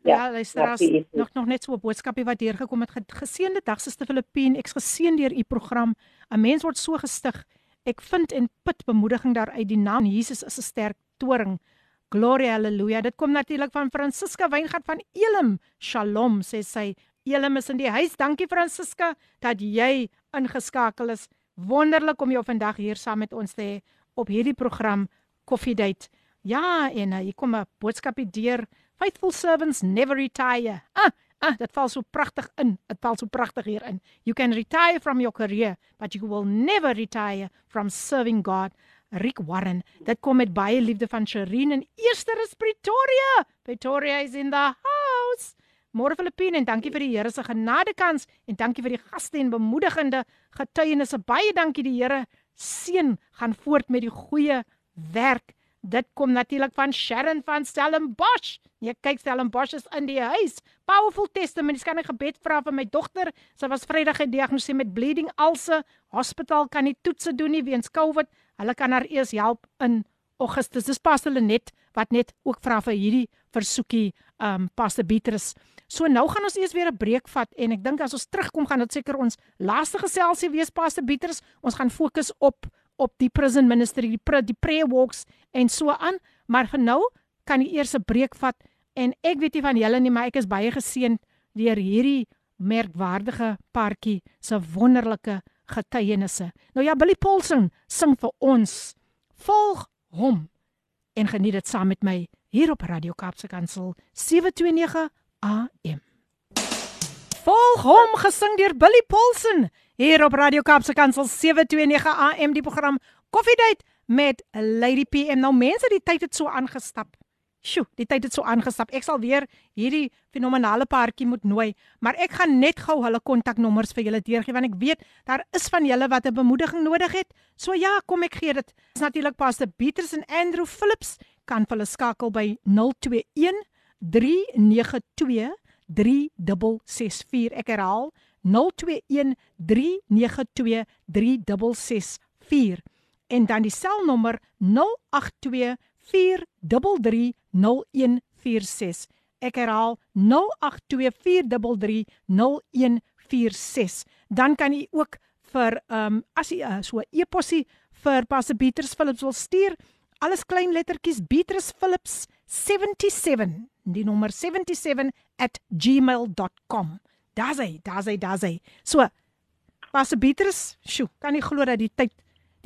Ja, Ja, luister na as PE toe. nog nog net so 'n boodskapie wat deurgekom het. Ge- Geseënde dag sister Filippine. Ek's geseën deur u program. 'n Mens word so gestig. Ek vind en put bemoediging daaruit. Die naam Jesus is 'n sterk toring. Gloria haleluja. Dit kom natuurlik van Francisca Weingart van Elim. Shalom sê sy. Elim is in die huis. Dankie Francisca dat jy ingeskakel is. Wonderlik om jou vandag hier saam met ons te hê op hierdie program Coffee Date. Ja, en uh, hier kom 'n boodskapie deur. Faithful servants never retire. Ah, ah, dit val so pragtig in. Dit val so pragtig hier in. You can retire from your career, but you will never retire from serving God. Rick Warren. Dit kom met baie liefde van Sherine en eerste is Pretoria. Pretoria is in the house. Môre Filippine en dankie vir die Here se genadekans en dankie vir die gaste en bemoedigende getuienisse. Baie dankie die Here seën gaan voort met die goeie werk. Dit kom natuurlik van Sharon van Stellenbosch. Nee, kyk Stellenbosch is in die huis. Powerful testimonies kan 'n gebed vra vir my dogter. Sy was Vrydag gediagnoseer met bleeding ulcer. Hospitaal kan nie toetse doen nie weens COVID. Hulle kan haar eers help in Augustus. Dis Pastor Lenet wat net ook vra vir hierdie versoekie um Pastor Beatrice. So nou gaan ons eers weer 'n breek vat en ek dink as ons terugkom gaan dit seker ons laaste geselsie wees Pastor Beatrice. Ons gaan fokus op op die prison ministry, die, pre, die prayer walks en so aan, maar vir nou kan jy eers 'n breek vat en ek weet nie van julle nie, maar ek is baie geseën deur hierdie merkwaardige paartjie se wonderlike getuienisse. Nou ja, Billy Paulsen sing vir ons. Volg hom en geniet dit saam met my hier op Radio Kaapse Kansel 729 AM. Volg hom gesing deur Billy Paulsen hier op Radio Kaapse Kansel 729 AM die program Koffiedייט met Lady PM. Nou mense, die tyd het so aangestap. Sjoe, die tyd het so aangestap. Ek sal weer hierdie fenominale paartjie moet nooi, maar ek gaan net gou hulle kontaknommers vir julle deurgee want ek weet daar is van julle wat 'n bemoediging nodig het. So ja, kom ek gee dit. Dis natuurlik Pastor Beaters en Andrew Phillips kan hulle skakel by 021 392 3664. Ek herhaal 021 392 3664 en dan die selnommer 082 4330146. Ek herhaal 0824330146. Dan kan u ook vir ehm um, as u uh, so e-posie vir Pastor Beatrice Phillips wil stuur, alles klein lettertjies Beatrice Phillips 77, die nommer 77@gmail.com. Daar's hy, daar's hy, daar's hy. So Pastor Beatrice, sjoe, kan nie glo dat die tyd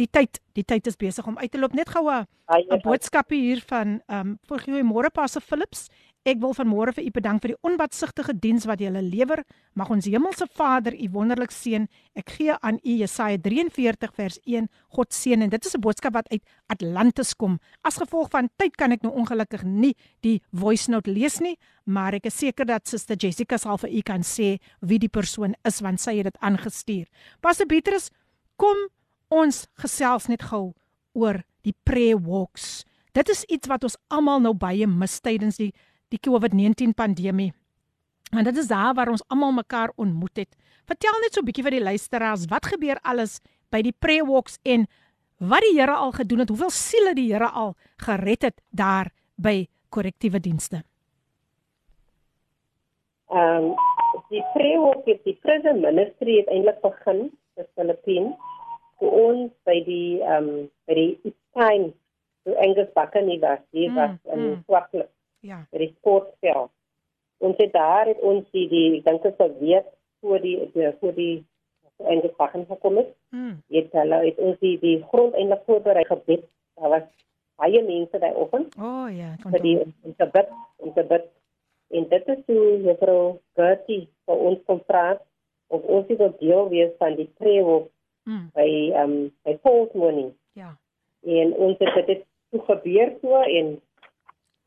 die tyd die tyd is besig om uit te loop net gou 'n boodskapie hier van ehm um, vir goeiemôre Pastor Philips ek wil vanmôre vir u bedank vir die onbatsigtige diens wat jy hulle lewer. Mag ons hemelse Vader u wonderlik seën ek gee aan u Jesaja 43 vers 1 God seën en dit is 'n boodskap wat uit Atlantis kom. As gevolg van tyd kan ek nou ongelukkig nie die voice note lees nie maar ek is seker dat Suster Jessica sal vir u kan sê wie die persoon is want sy het dit aangestuur. Pastor Petrus kom ons gesels net gou oor die prayer walks. Dit is iets wat ons almal nou baie mis tydens die die COVID-19 pandemie. En dit is daar waar ons almal mekaar ontmoet het. Vertel net so 'n bietjie vir die luisteraars wat gebeur alles by die prayer walks en wat die Here al gedoen het, hoeveel siele die Here al gered het daar by korrektiewe dienste. Ehm um, die prayer walk het die prison ministry het eintlik begin in Filippine vir ons by die ehm um, by die time toe Angus Bakker nie was, hy mm, was in mm. Swartklip. Ja. By die sportveld. Ons het daar het ons die die ek dink dit sou weet voor die voor die Angus Bakker gekom het. Mm. Het hulle het ons die die grond eintlik voorberei gebed. Daar was baie mense daai oggend. O oh, ja, kon dit. Ons het bid, ons het bid. En dit is toe juffrou Gertie vir ons kom vra of ons wil deel wees van die prayer mm. by ehm um, by Paul's morning. Ja. En ons het dit toe gebeur so en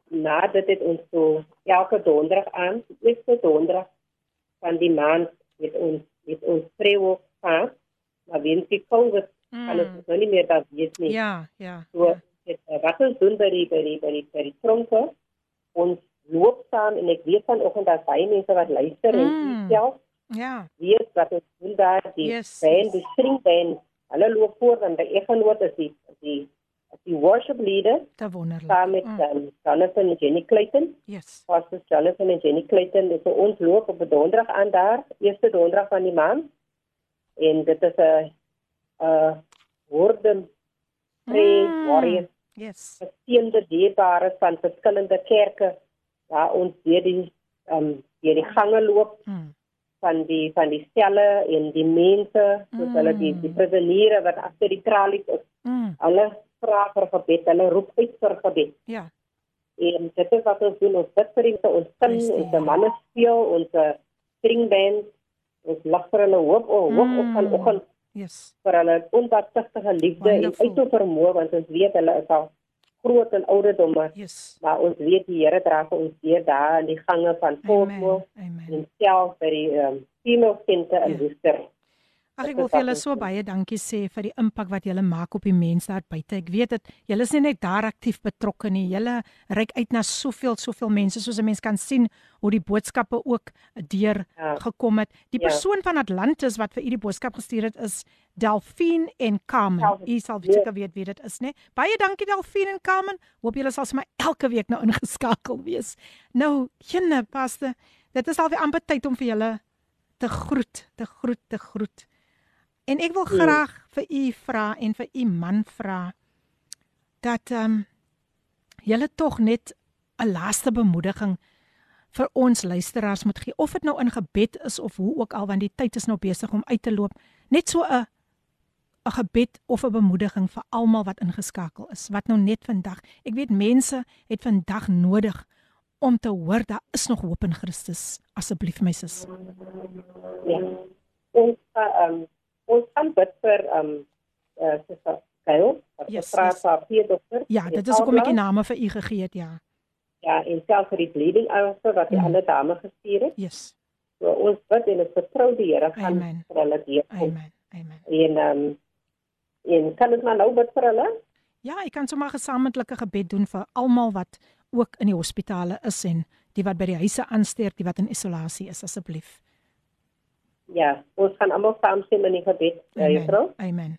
na dit het ons so elke donderdag aan, eerste donderdag van die maand het ons het ons prewo gehad. Maar weens die COVID mm. kan ons nou nie meer daar wees nie. Ja, ja. So het uh, wat ons doen by die by die by die by die tronke ons loop saam en ek weet vanoggend dat baie mense wat luister mm. en self Ja. Weet wat ons doen daar die yes, band, yes. die string band. Hulle loop voor en die eggenoot is die die die worship leader. Te wonderlik. Saam met mm. um, Jonathan en Jenny Clayton. Yes. Pastor Jonathan en Jenny Clayton is ons loop op 'n donderdag aan daar, eerste donderdag van die maand. En dit is 'n 'n woorden pray mm. warriors. Yes. Gesteende dierbare van verskillende kerke waar ons deur die um, deur die gange loop. Mm van die van die selle en die mense soos mm. hulle die die prisoniere wat agter die tralies is. Mm. Hulle vra vir gebed, hulle roep uit vir gebed. Ja. En dit is wat ons doen, ons bid vir hulle, ons sing, ons manne speel, ons string band, ons lag vir hulle hoop, oh, hoop mm. op van oggend. Yes. vir hulle onbaatsigtige liefde Wonderful. en uit te vermoë want ons weet hulle is al groot en ouderdomme. Yes. Maar ons weet die Here dra vir ons deur daar in die gange van Volksmoor en self by die um, female center in ja. Woester. Ag ek wil vir julle so baie dankie sê vir die impak wat julle maak op die mense daar buite. Ek weet dit, julle is nie net daar aktief betrokke nie. Julle reik uit na soveel soveel mense soos 'n mens kan sien hoe die boodskappe ook deur ja. gekom het. Die ja. persoon van Atlantis wat vir u die boodskap gestuur het is Delphine en Carmen. U sal ja. seker weet wie dit is, né? Baie dankie Delphine en Carmen. Hoop julle sal my elke week nou ingeskakel wees. Nou, jene, paste. Dit is al weer amper tyd om vir julle te groet, te groet, te groet. En ek wil ja. graag vir u vra en vir u man vra dat ehm um, julle tog net 'n laaste bemoediging vir ons luisteraars moet gee. Of dit nou in gebed is of hoe ook al want die tyd is nou besig om uit te loop. Net so 'n 'n gebed of 'n bemoediging vir almal wat ingeskakel is wat nou net vandag ek weet mense het vandag nodig om te hoor daar is nog hoop in Christus. Asseblief my sis. Ja. Ons ehm um ons gaan bid vir um uh Kyle, wat yes, vra yes. vir vier dokters. Ja, dit is hoekom ek die name vir u gegee het, ja. Ja, en self vir die bleeding ouers wat die mm. ander dame gestuur het. Yes. So ons bid en ons vertrou die Here gaan Amen. vir hulle die. Amen. Amen. En um en kan ons maar nou bid vir hulle? Ja, ek kan sommer gesamentlike gebed doen vir almal wat ook in die hospitale is en die wat by die huise aansteek, die wat in isolasie is asseblief. Ja, ons gaan almal saam sê in die gebed, eh, juffrou. Amen.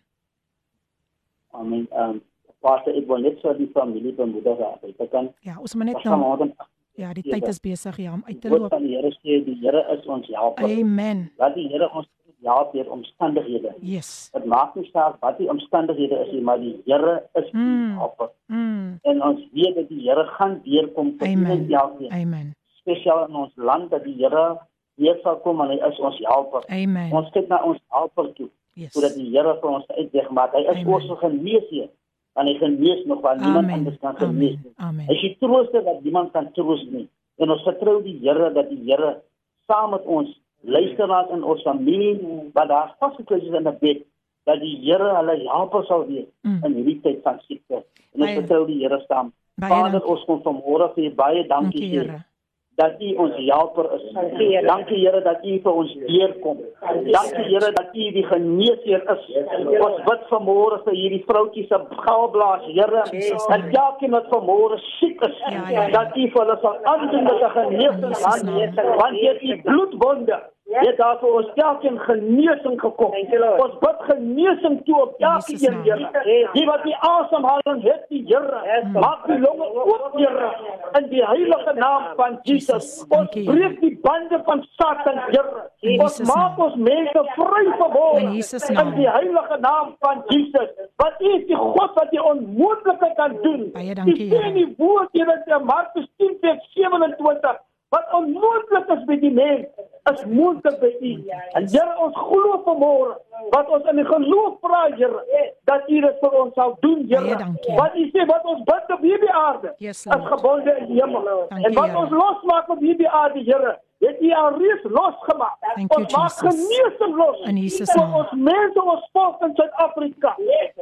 Amen. Ehm um, Pastor, ek wil net so die familie bemoedig dat ek kan Ja, ons moet net nou Ja, die tyd is besig ja om uit te loop. Die Here sê die Here is ons helper. Amen. Laat die Here ons help deur omstandighede. Yes. Dit maak nie saak wat die omstandighede is nie, maar die Here is mm. ons helper. Mm. En ons weet dat die Here gaan deurkom vir ons elkeen. Amen. Spesiaal in ons land dat die Here weer sal kom en hy is ons helper. Amen. Ons kyk na ons helper toe. Yes. Sodat die Here vir ons uitweg maak. Hy is ons geneesheer. En hy genees nog waar niemand anders kan genees nie. Amen. Hy is trooster wat niemand kan troos nie. En ons vertrou die Here dat die Here saam met ons luisteraars in ons familie wat daar vasgekruis is in 'n bed dat die Here hulle helper sal wees mm. in hierdie tyd van siekte. En ons vertrou die Here saam. Vader, ons kom vanmôre vir baie dankie sê dat U ons helper is. Dankie Here dat U vir ons deurkom. Dankie Here dat U die geneesheer is. Ons bid vanmôre vir hierdie vroutjie se galblaas, Here. En elkeen wat vanmôre siek is, dat U vir hulle sal aandoen met 'n genesing hand, want het U bloedwonde Yes. daar vir ons elkeen genesing gekom. Ons bid genesing toe op elkeen, Here. Die wat die asemhaling het, die Here. Yes. Maak die longe oop, Here. In die heilige naam van Jesus. Ons breek die bande van Satan, Here. Ons maak ons mense vry van Jesus naam. In die heilige naam van Jesus. Wat is die God wat die onmoontlike kan doen? Baie dankie. Die sien die woord hier in Markus 10:27 wat onmoontlik is met die mens is moontlik by U. En Here, ons glo vanmôre wat ons in die geloof vra, Here, dat U dit vir ons sal doen, Here. Wat U sê wat ons bid op hierdie aarde yes, is gebonde in die hemel. En wat ons losmaak op hierdie aarde, Here, het U al reeds losgemaak. Ons maak genesing los. In Jesus naam. Ons mense ons volk in Suid-Afrika.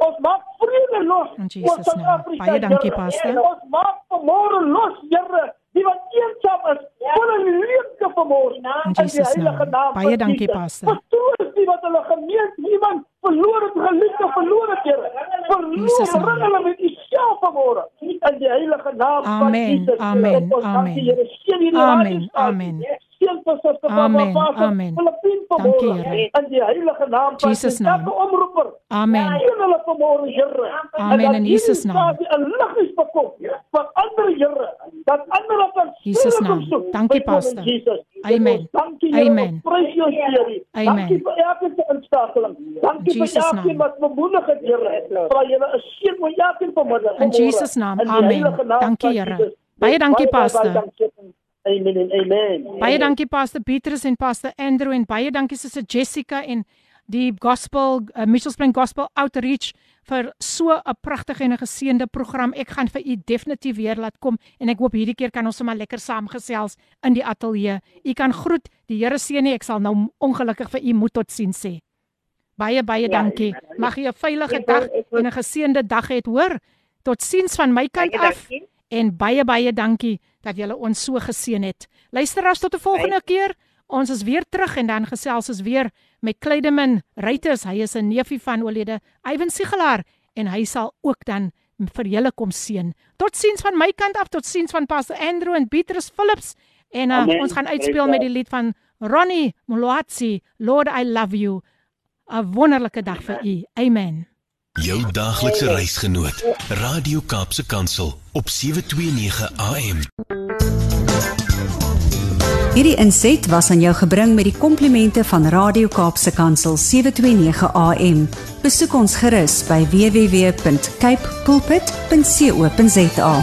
Ons maak vrede los. In Jesus naam. Baie dankie, pastor. Ons maak vanmôre los, Here die wat eensaam is, vol in liefde vermoor. In Jesus naam. Baie dankie pastor. Pastoors die wat hulle gemeente iemand verloor het, geliefde verloor het, Here. Verloor hulle met u self vermoor. In die heilige naam van Jesus. Amen. Amen. Amen. Amen seën vir suster Amen. Amen. Dankie Here. In die heilige naam van Jesus naam. omroeper. Amen. Hulle vanmôre Here. Amen in Jesus naam. Dat 'n lig is bekom vir ander Here. Dat ander kan Jesus naam. Dankie pastor. Amen. Amen. Prys jou Here. Amen. Dankie vir elke inskakeling. Dankie vir elkeen wat bemoedig het Here. Vir julle 'n seën vir elkeen vanmôre. In Jesus naam. Amen. Dankie Here. Baie dankie pastor. Amen en amen. Baie dankie Pastor Petrus en Pastor Andrew en baie dankie Suster Jessica en die Gospel uh, Mitchell Spring Gospel Outreach vir so 'n pragtige en 'n geseënde program. Ek gaan vir u definitief weer laat kom en ek hoop hierdie keer kan ons sommer lekker saamgesels in die ateljee. U kan groet. Die Here seën u. Ek sal nou ongelukkig vir u moet totsiens sê. Baie baie ja, dankie. Mag u 'n veilige dag en 'n geseënde dag hê, hoor. Totsiens van my kant af. En baie baie dankie dat julle ons so geseën het. Luister as tot 'n volgende keer. Ons is weer terug en dan gesels ons weer met Kleideman Reuters. Hy is 'n neefie van oorlede Ivan Sigelaar en hy sal ook dan vir julle kom seën. Totsiens van my kant af, totsiens van Pastor Andrew en Beatrice Phillips en uh, ons gaan uitspeel met die lied van Ronnie Moloatsi, Lord I love you. 'n Wonderlike dag vir u. Amen. Jou daaglikse reisgenoot, Radio Kaapse Kansel op 729 AM. Hierdie inset was aan jou gebring met die komplimente van Radio Kaapse Kansel 729 AM. Besoek ons gerus by www.cape pulpit.co.za.